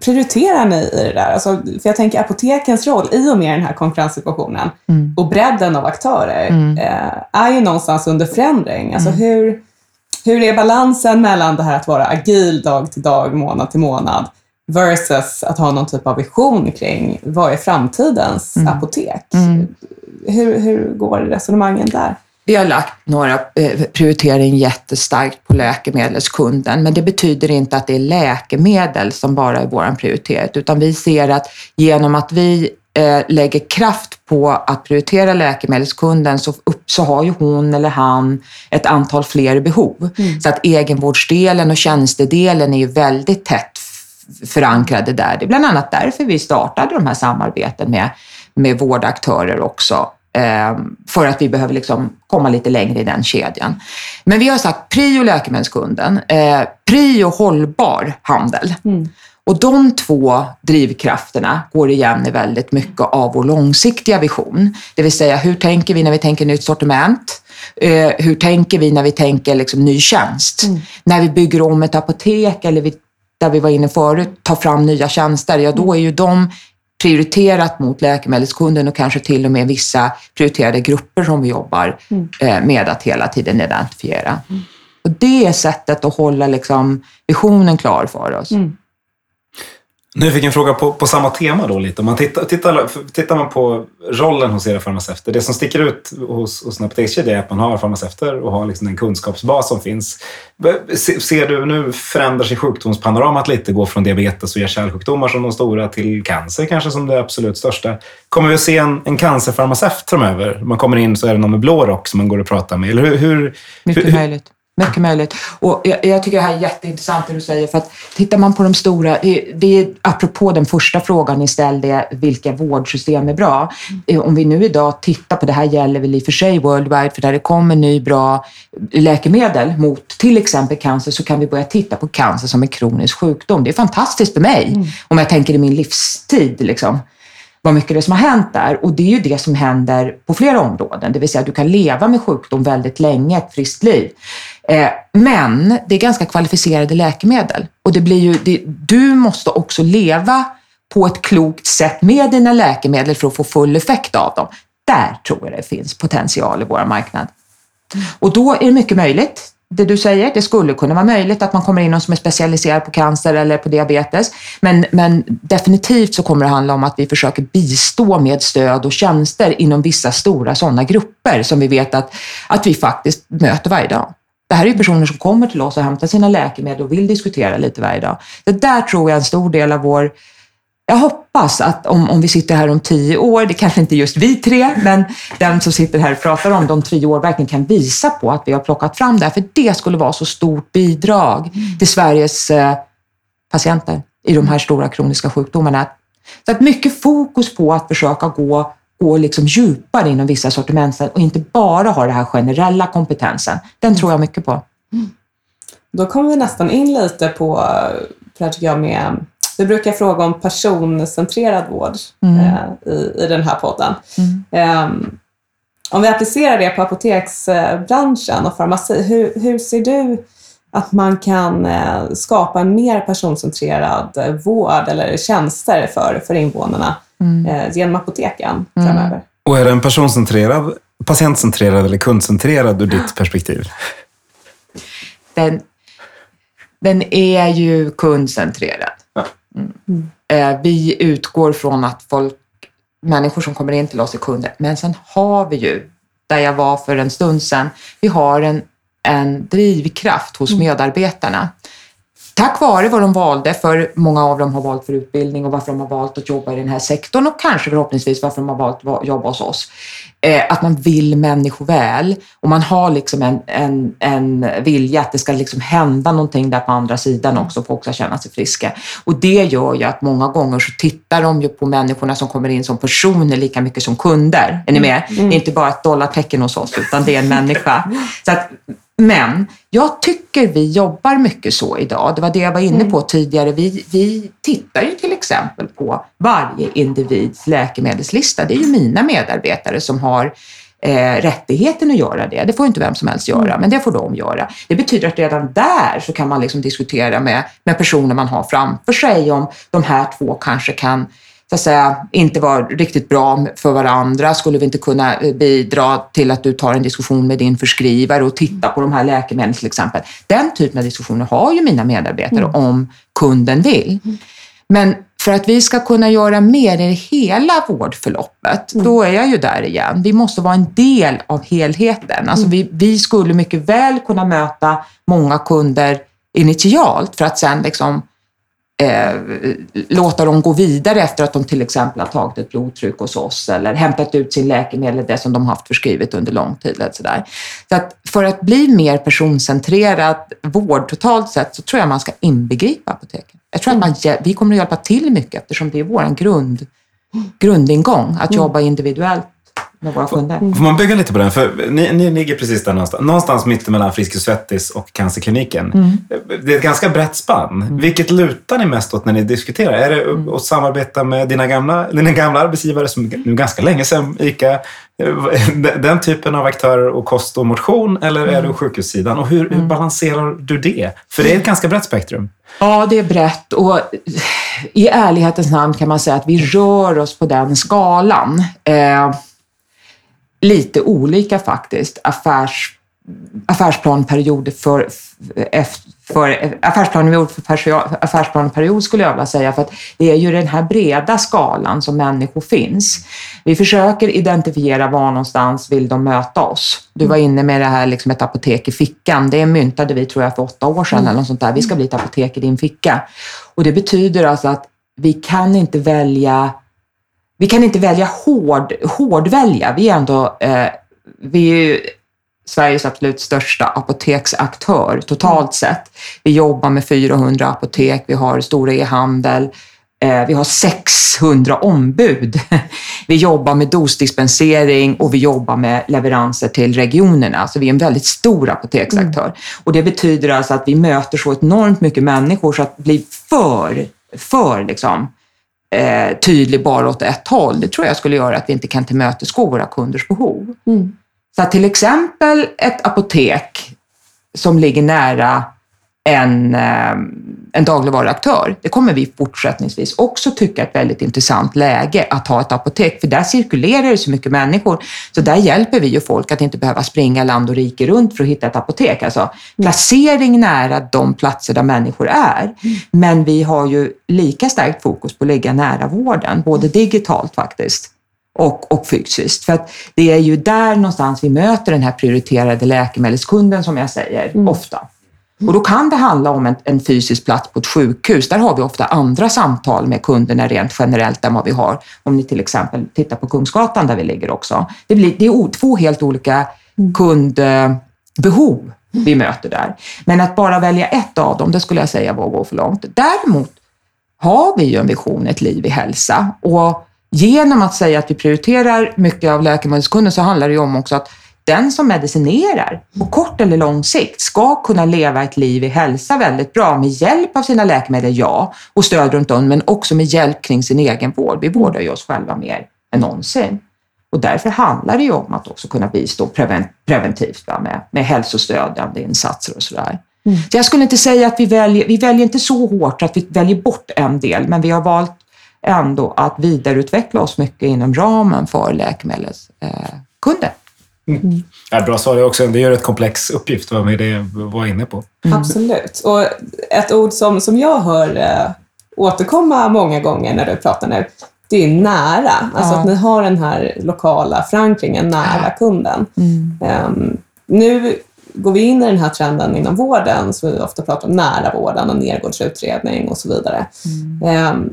prioriterar ni i det där? Alltså, för jag tänker apotekens roll i och med den här konkurrenssituationen mm. och bredden av aktörer mm. eh, är ju någonstans under förändring. Alltså, mm. hur, hur är balansen mellan det här att vara agil dag till dag, månad till månad versus att ha någon typ av vision kring vad är framtidens mm. apotek? Mm. Hur, hur går resonemangen där? Vi har lagt några eh, prioritering jättestarkt på läkemedelskunden, men det betyder inte att det är läkemedel som bara är vår prioritet, utan vi ser att genom att vi eh, lägger kraft på att prioritera läkemedelskunden så, upp, så har ju hon eller han ett antal fler behov. Mm. Så att egenvårdsdelen och tjänstedelen är ju väldigt tätt förankrade där. Det är bland annat därför vi startade de här samarbeten med, med vårdaktörer också. Eh, för att vi behöver liksom komma lite längre i den kedjan. Men vi har sagt prio läkemedelskunden, eh, prio hållbar handel. Mm. Och de två drivkrafterna går igen i väldigt mycket av vår långsiktiga vision. Det vill säga, hur tänker vi när vi tänker nytt sortiment? Eh, hur tänker vi när vi tänker liksom ny tjänst? Mm. När vi bygger om ett apotek eller vi, där vi var inne förut, tar fram nya tjänster, ja då är ju de prioriterat mot läkemedelskunden och kanske till och med vissa prioriterade grupper som vi jobbar mm. Eh, med att hela tiden identifiera. Mm. Och det är sättet att hålla liksom visionen klar för oss. Mm. Nu fick jag en fråga på, på samma tema då lite. Om man tittar, tittar, tittar man på rollen hos era farmaceuter. Det som sticker ut hos, hos en apotekskedja är att man har farmaceuter och har liksom den kunskapsbas som finns. Ser du nu förändrar sig sjukdomspanoramat lite, går från diabetes och hjärt-kärlsjukdomar som de stora till cancer kanske som det absolut största. Kommer vi att se en, en cancerfarmaceut framöver? Man kommer in så är det någon med blå rock som man går och pratar med. Eller hur, hur, Mycket hur, möjligt. Mycket möjligt. Och jag, jag, tycker det här är jätteintressant det du säger, för att tittar man på de stora, det är apropå den första frågan ni ställde, vilka vårdsystem är bra? Mm. Om vi nu idag tittar på, det här gäller väl i och för sig worldwide, för där det kommer ny bra läkemedel mot till exempel cancer, så kan vi börja titta på cancer som en kronisk sjukdom. Det är fantastiskt för mig, mm. om jag tänker i min livstid. Liksom vad mycket det som har hänt där. Och det är ju det som händer på flera områden, det vill säga att du kan leva med sjukdom väldigt länge, ett friskt liv. Eh, men det är ganska kvalificerade läkemedel och det blir ju, det, du måste också leva på ett klokt sätt med dina läkemedel för att få full effekt av dem. Där tror jag det finns potential i vår marknad. Och då är det mycket möjligt det du säger. Det skulle kunna vara möjligt att man kommer in någon som är specialiserad på cancer eller på diabetes. Men, men definitivt så kommer det handla om att vi försöker bistå med stöd och tjänster inom vissa stora sådana grupper som vi vet att, att vi faktiskt möter varje dag. Det här är personer som kommer till oss och hämtar sina läkemedel och vill diskutera lite varje dag. Det där tror jag är en stor del av vår jag hoppas att om, om vi sitter här om tio år, det kanske inte är just vi tre, men den som sitter här och pratar om de tio år verkligen kan visa på att vi har plockat fram det här, för det skulle vara så stort bidrag till Sveriges eh, patienter i de här stora kroniska sjukdomarna. Så att mycket fokus på att försöka gå, gå liksom djupare inom vissa sortiment och inte bara ha den här generella kompetensen. Den tror jag mycket på. Mm. Då kommer vi nästan in lite på, för tycker jag, med vi brukar fråga om personcentrerad vård mm. eh, i, i den här podden. Mm. Um, om vi applicerar det på apoteksbranschen och farmaci, hur, hur ser du att man kan eh, skapa en mer personcentrerad eh, vård eller tjänster för, för invånarna mm. eh, genom apoteken mm. framöver? Och är den personcentrerad, patientcentrerad eller kundcentrerad ur ditt perspektiv? Den, den är ju kundcentrerad. Mm. Eh, vi utgår från att folk, människor som kommer in till oss är kunder, men sen har vi ju, där jag var för en stund sedan, vi har en, en drivkraft hos mm. medarbetarna tack vare vad de valde, för många av dem har valt för utbildning och varför de har valt att jobba i den här sektorn och kanske förhoppningsvis varför de har valt att jobba hos oss. Eh, att man vill människor väl och man har liksom en, en, en vilja att det ska liksom hända någonting där på andra sidan också, folk ska känna sig friska. Och det gör ju att många gånger så tittar de ju på människorna som kommer in som personer lika mycket som kunder. Är ni med? Mm. Det är inte bara ett dollartecken hos oss, utan det är en människa. Så att Men jag tycker vi jobbar mycket så idag. Det var det jag var inne på tidigare. Vi, vi tittar ju till exempel på varje individs läkemedelslista. Det är ju mina medarbetare som har eh, rättigheten att göra det. Det får inte vem som helst göra, men det får de göra. Det betyder att redan där så kan man liksom diskutera med, med personer man har framför sig om de här två kanske kan så att säga, inte var riktigt bra för varandra. Skulle vi inte kunna eh, bidra till att du tar en diskussion med din förskrivare och titta på de här läkemedlen till exempel? Den typen av diskussioner har ju mina medarbetare Mm. om kunden vill. Men för att vi ska kunna göra mer i hela vårdförloppet, Mm. då är jag ju där igen. Vi måste vara en del av helheten. Alltså Mm. vi, vi skulle mycket väl kunna möta många kunder initialt för att sen liksom eh, låta dem gå vidare efter att de till exempel har tagit ett blodtryck hos oss eller hämtat ut sin läkemedel, det som de haft förskrivet under lång tid. Eller sådär. Så att för att bli mer personcentrerad vård totalt sett så tror jag man ska inbegripa apoteken. Jag tror att man, vi kommer att hjälpa till mycket eftersom det är vår grund, grundingång, att jobba individuellt med våra kunder. Får man bygga lite på den? För ni, ni ligger precis där någonstans. Någonstans mittemellan Friskis Svettis och Cancerkliniken. Mm. Det är ett ganska brett spann. Vilket lutar ni mest åt när ni diskuterar? Är det att samarbeta med dina gamla, dina gamla arbetsgivare som nu ganska länge sedan, ICA, den typen av aktörer och kost och motion? Eller är du sjukhussidan? Och hur, hur balanserar du det? För det är ett ganska brett spektrum. Ja, det är brett och i ärlighetens namn kan man säga att vi rör oss på den skalan. Eh, lite olika faktiskt. Affärs, affärsplanperioder för, för affärsplaneperiod för affärsplaneperiod skulle jag vilja säga, för att det är ju den här breda skalan som människor finns. Vi försöker identifiera var någonstans vill de möta oss. Du var inne med det här liksom ett apotek i fickan. Det myntade vi tror jag för åtta år sedan eller något sånt där. Vi ska bli ett apotek i din ficka. Och det betyder alltså att vi kan inte välja vi kan inte välja hård, hårdvälja. Vi är ändå eh, vi är ju Sveriges absolut största apoteksaktör totalt sett. Vi jobbar med 400 apotek, vi har stora e-handel, eh, vi har 600 ombud. Vi jobbar med dosdispensering och vi jobbar med leveranser till regionerna. Så vi är en väldigt stor apoteksaktör. Och det betyder alltså att vi möter så enormt mycket människor så att bli för, för liksom, eh, tydlig bara åt ett håll, det tror jag skulle göra att vi inte kan tillmötesgå våra kunders behov. Mm. Så till exempel ett apotek som ligger nära en, eh, en dagligvaruaktör, det kommer vi fortsättningsvis också tycka är ett väldigt intressant läge att ha ett apotek, för där cirkulerar det så mycket människor. Så där hjälper vi ju folk att inte behöva springa land och rike runt för att hitta ett apotek. Alltså placering nära de platser där människor är. Men vi har ju lika starkt fokus på att ligga nära vården, både digitalt faktiskt och, och fysiskt. För att det är ju där någonstans vi möter den här prioriterade läkemedelskunden som jag säger, ofta. Och då kan det handla om en, en fysisk plats på ett sjukhus. Där har vi ofta andra samtal med kunderna rent generellt än vad vi har om ni till exempel tittar på Kungsgatan där vi ligger också. Det, blir, det är två helt olika kundbehov vi möter där. Men att bara välja ett av dem, det skulle jag säga var att gå för långt. Däremot har vi ju en vision, ett liv i hälsa. Och genom att säga att vi prioriterar mycket av läkemedelskunden så handlar det ju om också att den som medicinerar på kort eller lång sikt ska kunna leva ett liv i hälsa väldigt bra med hjälp av sina läkemedel, ja, och stöd runt om, men också med hjälp kring sin egen vård. Vi vårdar ju oss själva mer än någonsin. Och därför handlar det ju om att också kunna bistå preven- preventivt va, med, med hälsostödjande insatser och sådär. Så jag skulle inte säga att vi väljer, vi väljer inte så hårt att vi väljer bort en del, men vi har valt ändå att vidareutveckla oss mycket inom ramen för läkemedelskunder. Ja, bra svar det också. Det är ju en rätt komplex uppgift, vad med det var inne på. Absolut. Och ett ord som, som jag hör eh, återkomma många gånger när du pratar nu, det är nära. Alltså Ja. att ni har den här lokala förankringen nära kunden. Ehm, nu går vi in i den här trenden inom vården, så vi ofta pratar om nära vården och nergårdsutredning och så vidare. Ehm,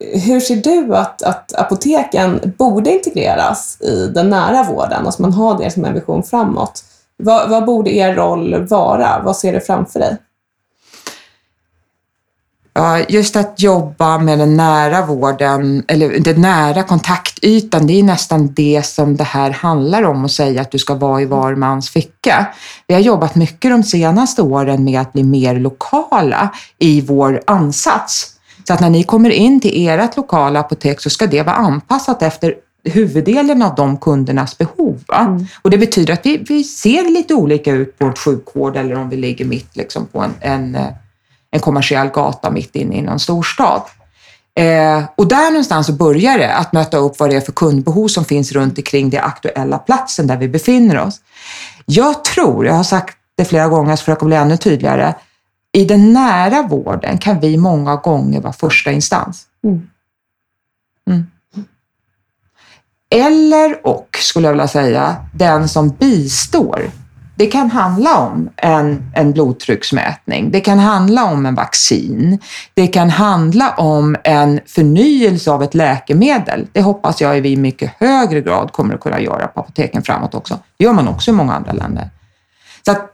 hur ser du att, att apoteken borde integreras i den nära vården? Alltså man har det som en vision framåt. Vad, vad borde er roll vara? Vad ser du framför dig? Ja, just att jobba med den nära vården, eller den nära kontaktytan, det är nästan det som det här handlar om att säga att du ska vara i var mans ficka. Vi har jobbat mycket de senaste åren med att bli mer lokala i vår ansats. Så att när ni kommer in till ert lokala apotek så ska det vara anpassat efter huvuddelen av de kundernas behov. Mm. Och det betyder att vi, vi ser lite olika ut på en sjukvård eller om vi ligger mitt liksom, på en, en eh, en kommersiell gata mitt inne i någon storstad. Eh, och där någonstans så börjar det att möta upp vad det är för kundbehov som finns runt omkring den aktuella platsen där vi befinner oss. Jag tror, jag har sagt det flera gånger, jag ska försöka bli ännu tydligare, i den nära vården kan vi många gånger vara första instans. Mm. Mm. Eller och, skulle jag vilja säga, den som bistår det kan handla om en, en blodtrycksmätning, det kan handla om en vaccin, det kan handla om en förnyelse av ett läkemedel. Det hoppas jag vi i mycket högre grad kommer att kunna göra på apoteken framåt också. Det gör man också i många andra länder. Så att,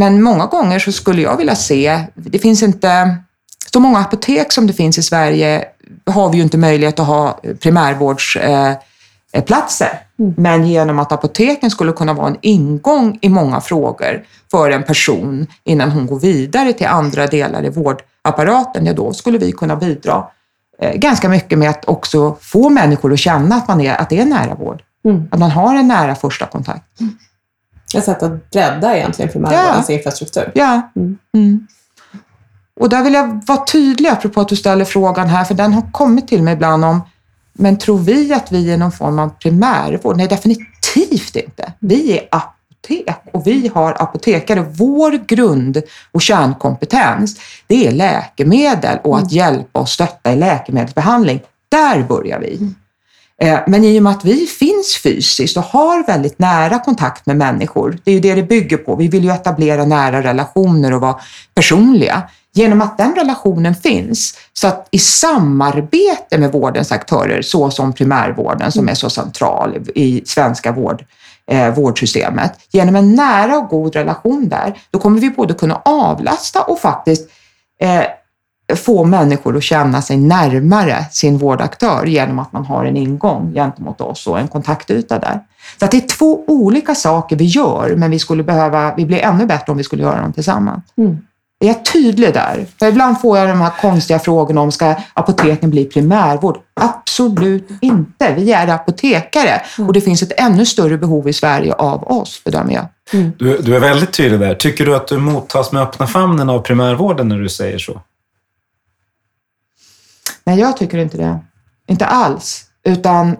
men många gånger så skulle jag vilja se, det finns inte så många apotek som det finns i Sverige har vi ju inte möjlighet att ha primärvårdsplatser. Eh, Mm. Men genom att apoteken skulle kunna vara en ingång i många frågor för en person innan hon går vidare till andra delar i vårdapparaten, ja då skulle vi kunna bidra eh, ganska mycket med att också få människor att känna att, man är, att det är nära vård. Mm. Att man har en nära första kontakt. Mm. Ett sätt att bredda egentligen primärvårdens ja. infrastruktur. Ja. Mm. mm. Och där vill jag vara tydlig, apropå att du ställer frågan här, för den har kommit till mig ibland om men tror vi att vi är någon form av primärvård? Nej, definitivt inte. Vi är apotek och vi har apotekare. Vår grund och kärnkompetens, det är läkemedel och att mm. hjälpa och stötta i läkemedelsbehandling. Där börjar vi. Eh, men i och med att vi finns fysiskt och har väldigt nära kontakt med människor, det är ju det det bygger på. Vi vill ju etablera nära relationer och vara personliga genom att den relationen finns, så att i samarbete med vårdens aktörer, så som primärvården som är så central i svenska vård, eh, vårdsystemet, genom en nära och god relation där, då kommer vi både kunna avlasta och faktiskt eh, få människor att känna sig närmare sin vårdaktör genom att man har en ingång gentemot oss och en kontaktyta där. Så att det är två olika saker vi gör, men vi skulle behöva, vi blir ännu bättre om vi skulle göra dem tillsammans. Mm. Är jag tydlig där? För ibland får jag de här konstiga frågorna om ska apoteken bli primärvård? Absolut inte. Vi är apotekare mm. och det finns ett ännu större behov i Sverige av oss, bedömer jag. Mm. Du, du, är väldigt tydlig där. Tycker du att du mottas med öppna famnen av primärvården när du säger så? Nej, jag tycker inte det. Inte alls. Utan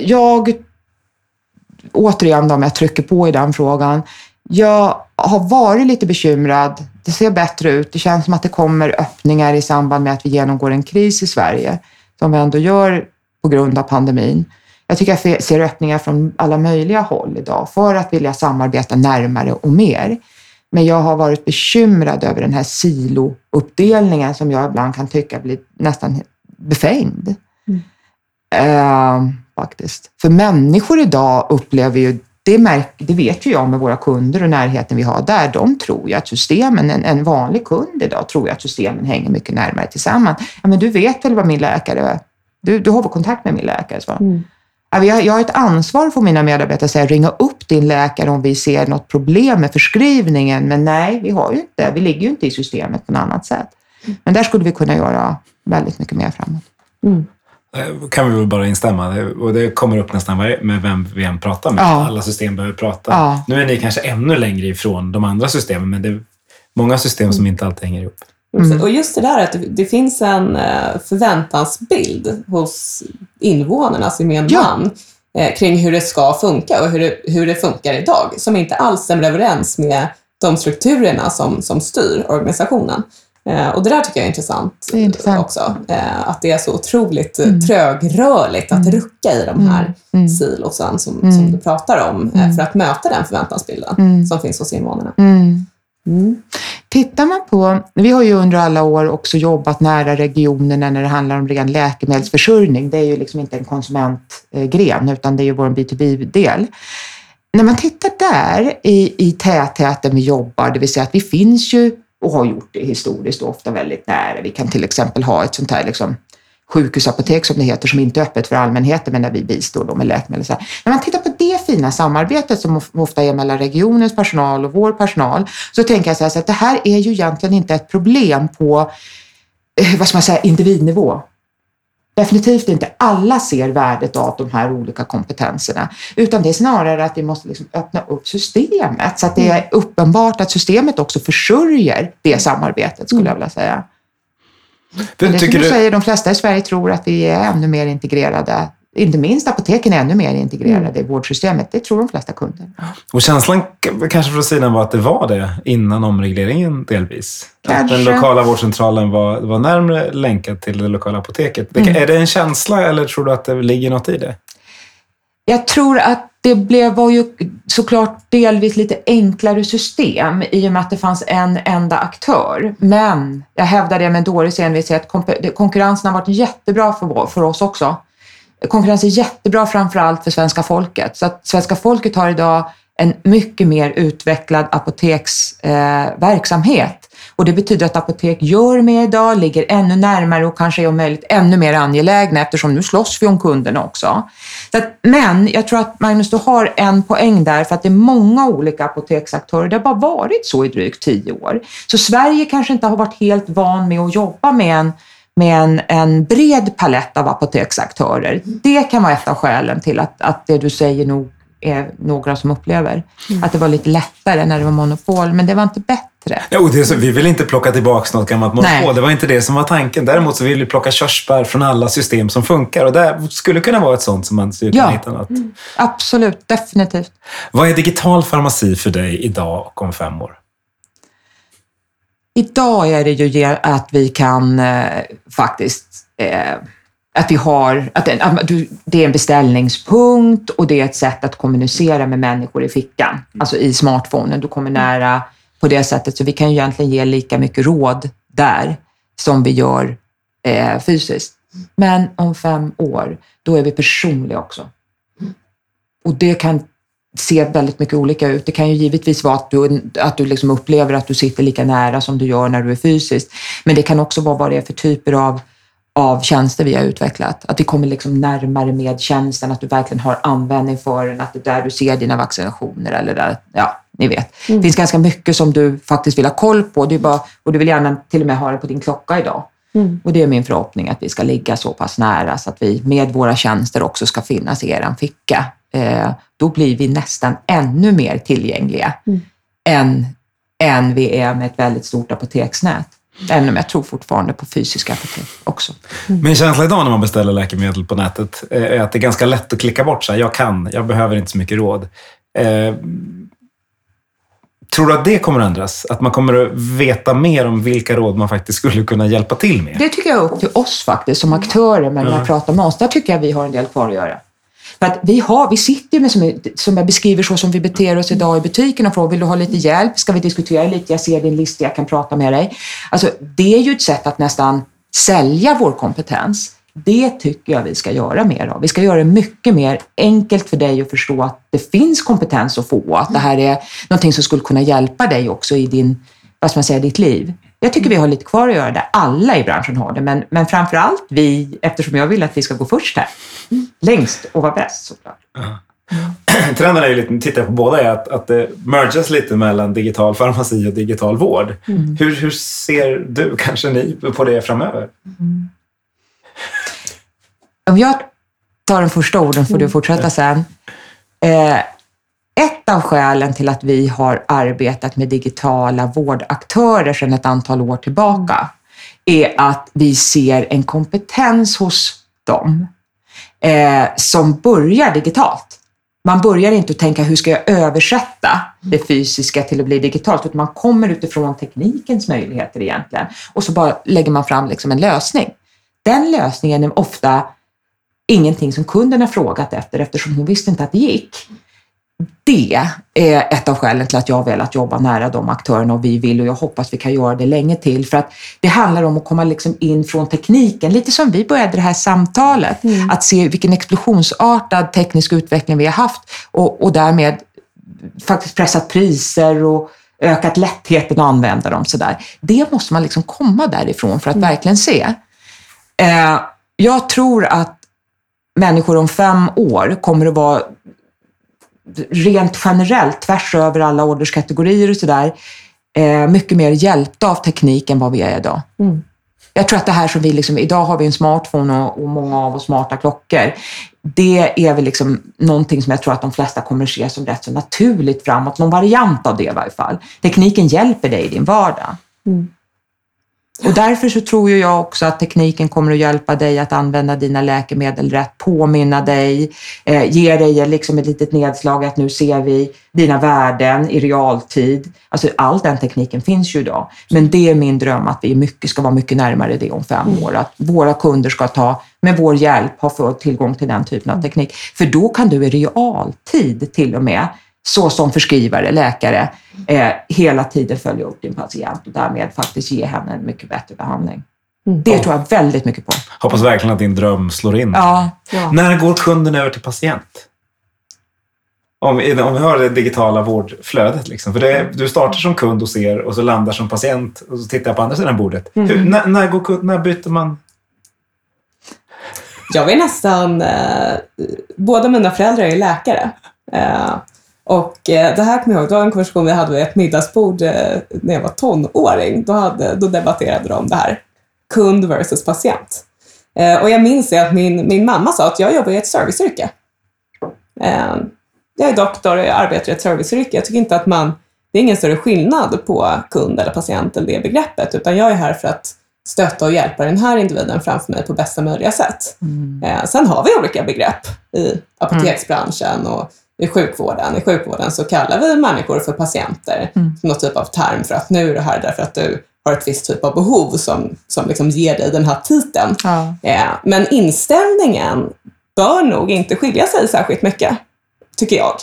jag, återigen om jag trycker på i den frågan, jag har varit lite bekymrad. Det ser bättre ut. Det känns som att det kommer öppningar i samband med att vi genomgår en kris i Sverige, som vi ändå gör på grund av pandemin. Jag tycker jag ser öppningar från alla möjliga håll idag för att vilja samarbeta närmare och mer. Men jag har varit bekymrad över den här silouppdelningen som jag ibland kan tycka blir nästan befängd. Mm. Uh, faktiskt. För människor idag upplever ju det, märk, det vet ju jag med våra kunder och närheten vi har där. De tror ju att systemen, en, en vanlig kund idag tror ju att systemen hänger mycket närmare tillsammans. Ja, men du vet väl vad min läkare är? Du, du har väl kontakt med min läkare? Så. Mm. Ja, jag, jag har ett ansvar för mina medarbetare att säga ringa upp din läkare om vi ser något problem med förskrivningen. Men nej, vi har ju inte, vi ligger ju inte i systemet på något annat sätt. Men där skulle vi kunna göra väldigt mycket mer framåt. Mm. Eh, kan vi väl bara instämma. Och det kommer upp nästan med vem vi än pratar med. Ja. Alla system behöver prata. Ja. Nu är ni kanske ännu längre ifrån de andra systemen, men det är många system som inte alltid hänger ihop. Mm. Och just det där att det finns en eh, förväntansbild hos invånarna, alltså gemene ja. man, eh, kring hur det ska funka och hur det, hur det funkar idag, som inte alls stämmer överens med de strukturerna som, som styr organisationen. Eh, och det där tycker jag är intressant, är intressant. också. Att det är så otroligt mm. trögrörligt att mm. rucka i de här mm. mm. silosen som, mm. som du pratar om mm. för att möta den förväntansbilden som finns hos invånarna. Tittar man på, vi har ju under alla år också jobbat nära regionerna när det handlar om ren läkemedelsförsörjning. Det är ju liksom inte en konsumentgren utan det är ju vår B2B-del. När man tittar där i, i tätheten vi jobbar, det vill säga att vi finns ju och har gjort det historiskt och ofta väldigt nära. Vi kan till exempel ha ett sånt här liksom, sjukhusapotek som det heter, som inte är öppet för allmänheten, men där vi bistår dem med läkemedel. Så När man tittar på det fina samarbetet som ofta är mellan regionens personal och vår personal, så tänker jag så, här, så att det här är ju egentligen inte ett problem på, eh, vad ska man säga, individnivå. Definitivt inte alla ser värdet av de här olika kompetenserna, utan det är snarare att vi måste liksom öppna upp systemet så att det är uppenbart att systemet också försörjer det samarbetet, skulle jag vilja säga. Men det tycker du säger, de flesta i Sverige tror att vi är ännu mer integrerade inte minst apoteken är ännu mer integrerade mm. i vårdsystemet. Det tror de flesta kunder. Och känslan kanske från sidan var att det var det innan omregleringen delvis? Kanske. Att den lokala vårdcentralen var, var närmare länkad till det lokala apoteket. Mm. Är det en känsla eller tror du att det ligger något i det? Jag tror att det blev, var ju såklart delvis lite enklare system i och med att det fanns en enda aktör. Men jag hävdar det med en dålig envishet, konkurrensen har varit jättebra för, för oss också. Konkurrens är jättebra framför allt för svenska folket. Så att svenska folket har idag en mycket mer utvecklad apoteksverksamhet. Eh, och det betyder att apotek gör mer idag, ligger ännu närmare och kanske är om möjligt ännu mer angelägna eftersom nu slåss vi om kunderna också. Att, men jag tror att Magnus, du har en poäng där för att det är många olika apoteksaktörer. Det har bara varit så i drygt tio år. Så Sverige kanske inte har varit helt van med att jobba med en med en, en bred palett av apoteksaktörer. Det kan vara ett av skälen till att, att det du säger nog är några som upplever. Mm. Att det var lite lättare när det var monopol, men det var inte bättre. Jo, det så, vi vill inte plocka tillbaka något gammalt monopol. Nej. Det var inte det som var tanken. Däremot så vill vi plocka körsbär från alla system som funkar och det skulle kunna vara ett sånt som man skulle ja. hitta något. Mm. Absolut, definitivt. Vad är digital farmaci för dig idag och om fem år? Idag är det ju att vi kan eh, faktiskt eh, att vi har, att det är en beställningspunkt och det är ett sätt att kommunicera med människor i fickan, mm. alltså i smartphonen. Du kommer nära på det sättet, så vi kan ju egentligen ge lika mycket råd där som vi gör eh, fysiskt. Men om fem år, då är vi personliga också. Och det kan se väldigt mycket olika ut. Det kan ju givetvis vara att du, att du liksom upplever att du sitter lika nära som du gör när du är fysiskt. Men det kan också vara vad det är för typer av av tjänster vi har utvecklat. Att vi kommer liksom närmare med tjänsten, att du verkligen har användning för den, att det är där du ser dina vaccinationer eller där, ja, ni vet. Mm. Det finns ganska mycket som du faktiskt vill ha koll på är bara, och du vill gärna till och med ha det på din klocka idag. Mm. Och det är min förhoppning att vi ska ligga så pass nära så att vi med våra tjänster också ska finnas i er ficka. Eh, då blir vi nästan ännu mer tillgängliga mm. än, än vi är med ett väldigt stort apoteksnät. Om jag tror fortfarande på fysiska apotek också. Mm. Min känsla idag när man beställer läkemedel på nätet är att det är ganska lätt att klicka bort. Så här, jag kan, jag behöver inte så mycket råd. Eh, tror du att det kommer att ändras? Att man kommer att veta mer om vilka råd man faktiskt skulle kunna hjälpa till med? Det tycker jag är upp till oss faktiskt, som aktörer, när man pratar med oss. Där tycker jag vi har en del kvar att göra. För att vi, har, vi sitter med, som, som jag beskriver så som vi beter oss idag i butiken och frågar, vill du ha lite hjälp? Ska vi diskutera lite? Jag ser din lista, jag kan prata med dig. Alltså, det är ju ett sätt att nästan sälja vår kompetens. Det tycker jag vi ska göra mer av. Vi ska göra det mycket mer enkelt för dig att förstå att det finns kompetens att få, att det här är någonting som skulle kunna hjälpa dig också i din, vad ska man säga, ditt liv. Jag tycker vi har lite kvar att göra där. Alla i branschen har det, men, men framför allt vi, eftersom jag vill att vi ska gå först här. Längst och vara bäst såklart. Mm. Trenden är ju lite, tittar på båda, är att, att det mergas lite mellan digital farmaci och digital vård. Mm. Hur, hur ser du, kanske ni, på det framöver? Mm. Om jag tar den första orden får du fortsätta sen. Eh, ett av skälen till att vi har arbetat med digitala vårdaktörer sedan ett antal år tillbaka är att vi ser en kompetens hos dem eh, som börjar digitalt. Man börjar inte att tänka hur ska jag översätta det fysiska till att bli digitalt, utan man kommer utifrån teknikens möjligheter egentligen och så bara lägger man fram liksom en lösning. Den lösningen är ofta ingenting som kunden har frågat efter eftersom hon visste inte att det gick det är ett av skälen till att jag har velat jobba nära de aktörerna och vi vill och jag hoppas vi kan göra det länge till för att det handlar om att komma liksom in från tekniken, lite som vi började det här samtalet, mm. att se vilken explosionsartad teknisk utveckling vi har haft och, och därmed faktiskt pressat priser och ökat lättheten att använda dem. Sådär. Det måste man liksom komma därifrån för att Mm. verkligen se. Eh, jag tror att människor om fem år kommer att vara rent generellt, tvärs över alla ålderskategorier och sådär, eh, mycket mer hjälpta av teknik än vad vi är idag. Mm. Jag tror att det här som vi liksom, idag har vi en smartphone och, och många av oss smarta klockor. Det är väl liksom någonting som jag tror att de flesta kommer att se som rätt så naturligt framåt, någon variant av det i varje fall. Tekniken hjälper dig i din vardag. Mm. Och därför så tror ju jag också att tekniken kommer att hjälpa dig att använda dina läkemedel rätt, påminna dig, eh, ge dig liksom ett litet nedslag att nu ser vi dina värden i realtid. Alltså all den tekniken finns ju idag. Men det är min dröm att vi mycket, ska vara mycket närmare det om fem år. Att våra kunder ska ta, med vår hjälp, ha fått tillgång till den typen av teknik. För då kan du i realtid till och med så som förskrivare, läkare, eh, hela tiden följa upp din patient och därmed faktiskt ge henne en mycket bättre behandling. Mm. Det tror jag väldigt mycket på. Hoppas verkligen att din dröm slår in. Ja, Ja. När går kunden över till patient? Om, vi- om vi har det digitala vårdflödet. Liksom. För det, du startar som kund hos er och så landar som patient och så tittar jag på andra sidan bordet. Hur, när, när, går, när byter man? Jag vill nästan... Eh, båda mina föräldrar är läkare. Eh, och eh, det här kommer jag ihåg, det var en konversation vi hade vid ett middagsbord eh, när jag var tonåring. Då, hade, då debatterade de det här. Kund versus patient. Eh, och jag minns det att min, min mamma sa att jag jobbar i ett serviceyrke. Eh, jag är doktor och jag arbetar i ett serviceyrke. Jag tycker inte att man... Det är ingen större skillnad på kund eller patient eller det begreppet, utan jag är här för att stötta och hjälpa den här individen framför mig på bästa möjliga sätt. Eh, sen har vi olika begrepp i apoteksbranschen och i sjukvården. I sjukvården så kallar vi människor för patienter, Mm. som någon typ av term för att nu är du här därför att du har ett visst typ av behov som, som liksom ger dig den här titeln. ja. Eh, men inställningen bör nog inte skilja sig särskilt mycket, tycker jag.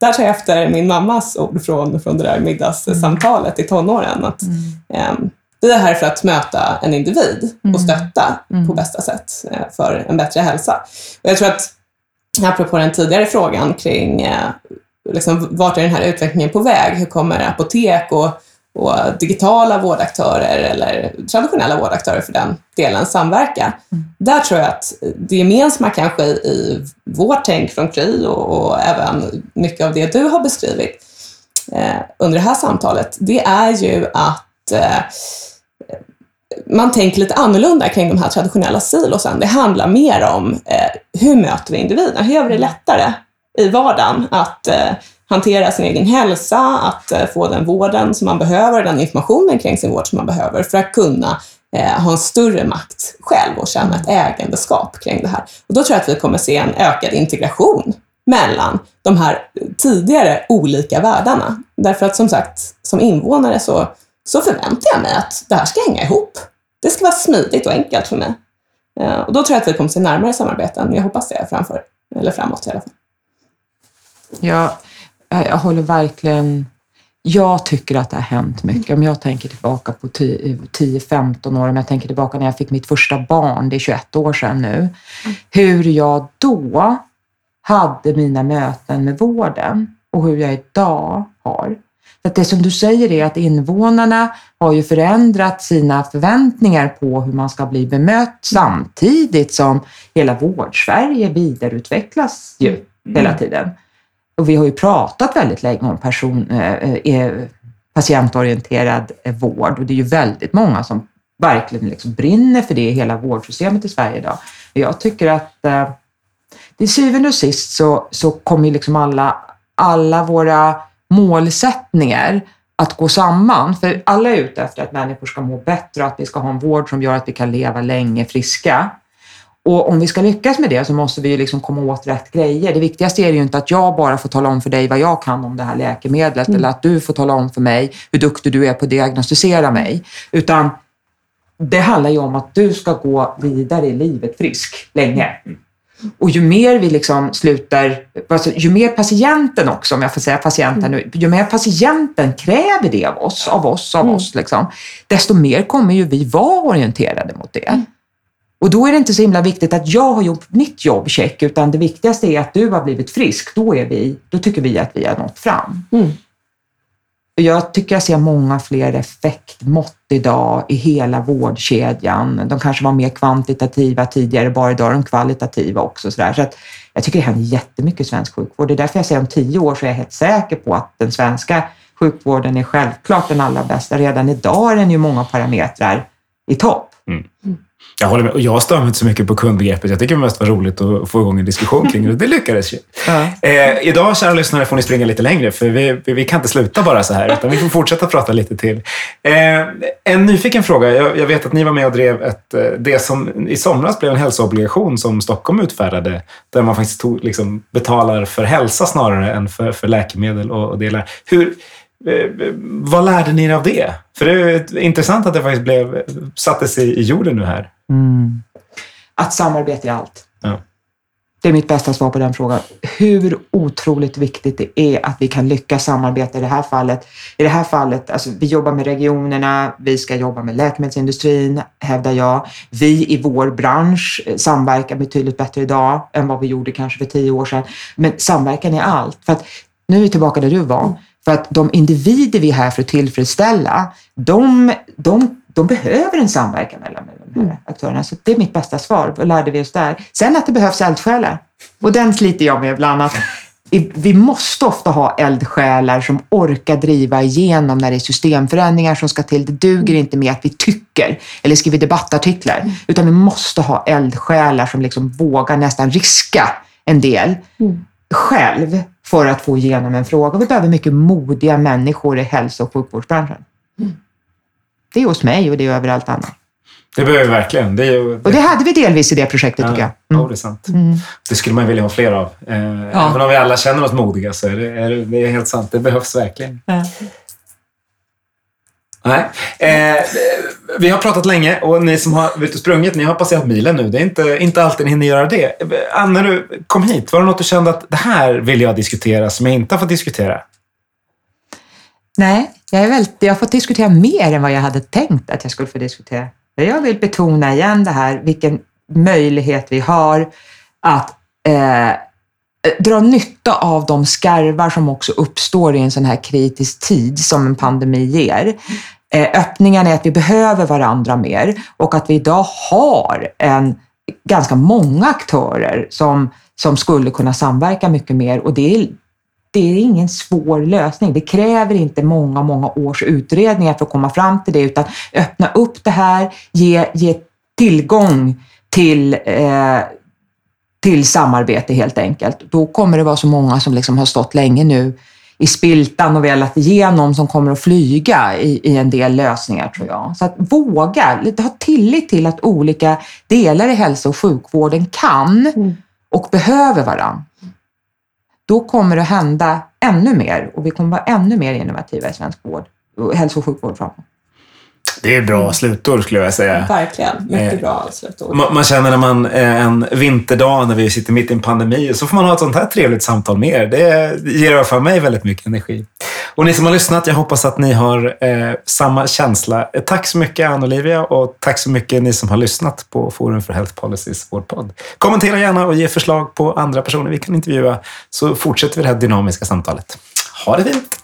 Där tar jag efter min mammas ord från, från det där middagssamtalet i tonåren. Att, ehm, vi är här för att möta en individ och stötta på bästa sätt eh, för en bättre hälsa. Och jag tror att, apropå den tidigare frågan kring eh, liksom, vart är den här utvecklingen på väg? Hur kommer apotek och, och digitala vårdaktörer eller traditionella vårdaktörer för den delen samverka? Där tror jag att det gemensamma kanske i vårt tänk från Kry och, och även mycket av det du har beskrivit eh, under det här samtalet, det är ju att eh, man tänker lite annorlunda kring de här traditionella silosen. Det handlar mer om eh, hur möter vi individerna? Hur gör vi det lättare i vardagen att eh, hantera sin egen hälsa, att eh, få den vården som man behöver, den informationen kring sin vård som man behöver för att kunna eh, ha en större makt själv och känna ett ägandeskap kring det här. Och då tror jag att vi kommer se en ökad integration mellan de här tidigare olika världarna. Därför att som sagt, som invånare så, så förväntar jag mig att det här ska hänga ihop. Det ska vara smidigt och enkelt för mig. Eh, och då tror jag att vi kommer se närmare samarbeten. Jag hoppas det framför, eller framåt i alla fall. Ja, jag jag håller verkligen... Jag tycker att det har hänt mycket. Om jag tänker tillbaka på 10-15 år, om jag tänker tillbaka när jag fick mitt första barn, det är 21 år sedan nu, hur jag då hade mina möten med vården och hur jag idag har. Att det som du säger är att invånarna har ju förändrat sina förväntningar på hur man ska bli bemött samtidigt som hela vårdsverige vidareutvecklas ju hela tiden. Och vi har ju pratat väldigt länge om person, eh, eh, patientorienterad eh, vård och det är ju väldigt många som verkligen liksom brinner för det i hela vårdsystemet i Sverige idag. Jag tycker att eh, till syvende och sist så, så kommer liksom alla, alla våra målsättningar att gå samman. För alla är ute efter att människor ska må bättre och att vi ska ha en vård som gör att vi kan leva länge friska. Och om vi ska lyckas med det så måste vi ju liksom komma åt rätt grejer. Det viktigaste är ju inte att jag bara får tala om för dig vad jag kan om det här läkemedlet eller att du får tala om för mig hur duktig du är på att diagnostisera mig. Utan det handlar ju om att du ska gå vidare i livet frisk länge. Och ju mer vi liksom slutar, alltså, ju mer patienten också, om jag får säga patienten nu, ju mer patienten kräver det av oss, av oss, av oss, liksom, desto mer kommer ju vi vara orienterade mot det. Och då är det inte så himla viktigt att jag har gjort mitt jobb check, utan det viktigaste är att du har blivit frisk. Då, är vi, då tycker vi att vi har nått fram. Mm. Jag tycker jag ser många fler effektmått idag i hela vårdkedjan. De kanske var mer kvantitativa tidigare, bara idag är de kvalitativa också. Så, så att jag tycker det händer jättemycket i svensk sjukvård. Det är därför jag säger om tio år så är jag helt säker på att den svenska sjukvården är självklart den allra bästa. Redan idag är den ju många parametrar i topp. Mm. Jag håller med. Och jag stör mig inte så mycket på kundbegreppet. Jag tycker det mest var roligt att få igång en diskussion kring det. Det lyckades ju. Ja. Eh, idag, kära lyssnare, får ni springa lite längre, för vi, vi, vi, kan inte sluta bara så här, utan vi får fortsätta prata lite till. Eh, en nyfiken fråga. Jag, jag, vet att ni var med och drev ett, eh, det som i somras blev en hälsoobligation som Stockholm utfärdade, där man faktiskt tog, liksom, betalar för hälsa snarare än för, för läkemedel och, och delar. Hur, vad lärde ni er av det? För det är intressant att det faktiskt blev, sattes i, jorden nu här. Mm. Att samarbete är allt. Ja. Det är mitt bästa svar på den frågan. Hur otroligt viktigt det är att vi kan lyckas samarbeta i det här fallet. I det här fallet, alltså, vi jobbar med regionerna, vi ska jobba med läkemedelsindustrin, hävdar jag. Vi i vår bransch samverkar betydligt bättre idag än vad vi gjorde kanske för tio år sedan. Men samverkan är allt. För att, nu är vi tillbaka där du var. För att de individer vi är här för att tillfredsställa, de, de, de behöver en samverkan mellan de här mm. aktörerna. Så det är mitt bästa svar. Vad lärde vi oss där? Sen att det behövs eldsjälar. Och den sliter jag med ibland. Att vi måste ofta ha eldsjälar som orkar driva igenom när det är systemförändringar som ska till. Det duger inte med att vi tycker eller skriver debattartiklar, mm. utan vi måste ha eldsjälar som liksom vågar nästan riska en del mm. själv för att få igenom en fråga. Vi behöver mycket modiga människor i hälso och sjukvårdsbranschen. Mm. Det är hos mig och det är överallt annat. Det behöver vi verkligen. Det är, och det hade vi delvis i det projektet ja, tycker jag. Mm. Ja, det är sant. Mm. Det skulle man vilja ha fler av. Eh, ja. Även om vi alla känner oss modiga så är det, är det är helt sant. Det behövs verkligen. Ja. Nej. Eh, vi har pratat länge och ni som har varit och sprungit, ni har passerat milen nu. Det är inte, inte alltid ni hinner göra det. Anna, du kom hit. Var det något du kände att det här vill jag diskutera som jag inte har fått diskutera? Nej, jag, är väldigt, jag har fått diskutera mer än vad jag hade tänkt att jag skulle få diskutera. Jag vill betona igen det här, vilken möjlighet vi har att eh, dra nytta av de skarvar som också uppstår i en sån här kritisk tid som en pandemi ger. Eh, öppningen är att vi behöver varandra mer och att vi idag har en, ganska många aktörer som, som skulle kunna samverka mycket mer och det är, det är ingen svår lösning. Det kräver inte många, många års utredningar för att komma fram till det, utan öppna upp det här, ge, ge tillgång till, eh, till samarbete helt enkelt. Då kommer det vara så många som liksom har stått länge nu i spiltan och velat igenom som kommer att flyga i, i en del lösningar tror jag. Så att våga, ha tillit till att olika delar i hälso och sjukvården kan mm. och behöver varandra. Då kommer det hända ännu mer och vi kommer vara ännu mer innovativa i svensk vård, hälso och sjukvård framåt. Det är bra slutord skulle jag säga. Verkligen. Mycket eh, bra slutord. Man, man, känner när man en vinterdag när vi sitter mitt i en pandemi så får man ha ett sånt här trevligt samtal med er. Det ger i alla fall mig väldigt mycket energi. Och ni som har lyssnat, jag hoppas att ni har eh, samma känsla. Eh, tack så mycket Ann-Olivia och tack så mycket ni som har lyssnat på Forum för Health Policies, vår podd. Kommentera gärna och ge förslag på andra personer vi kan intervjua så fortsätter vi det här dynamiska samtalet. Ha det fint!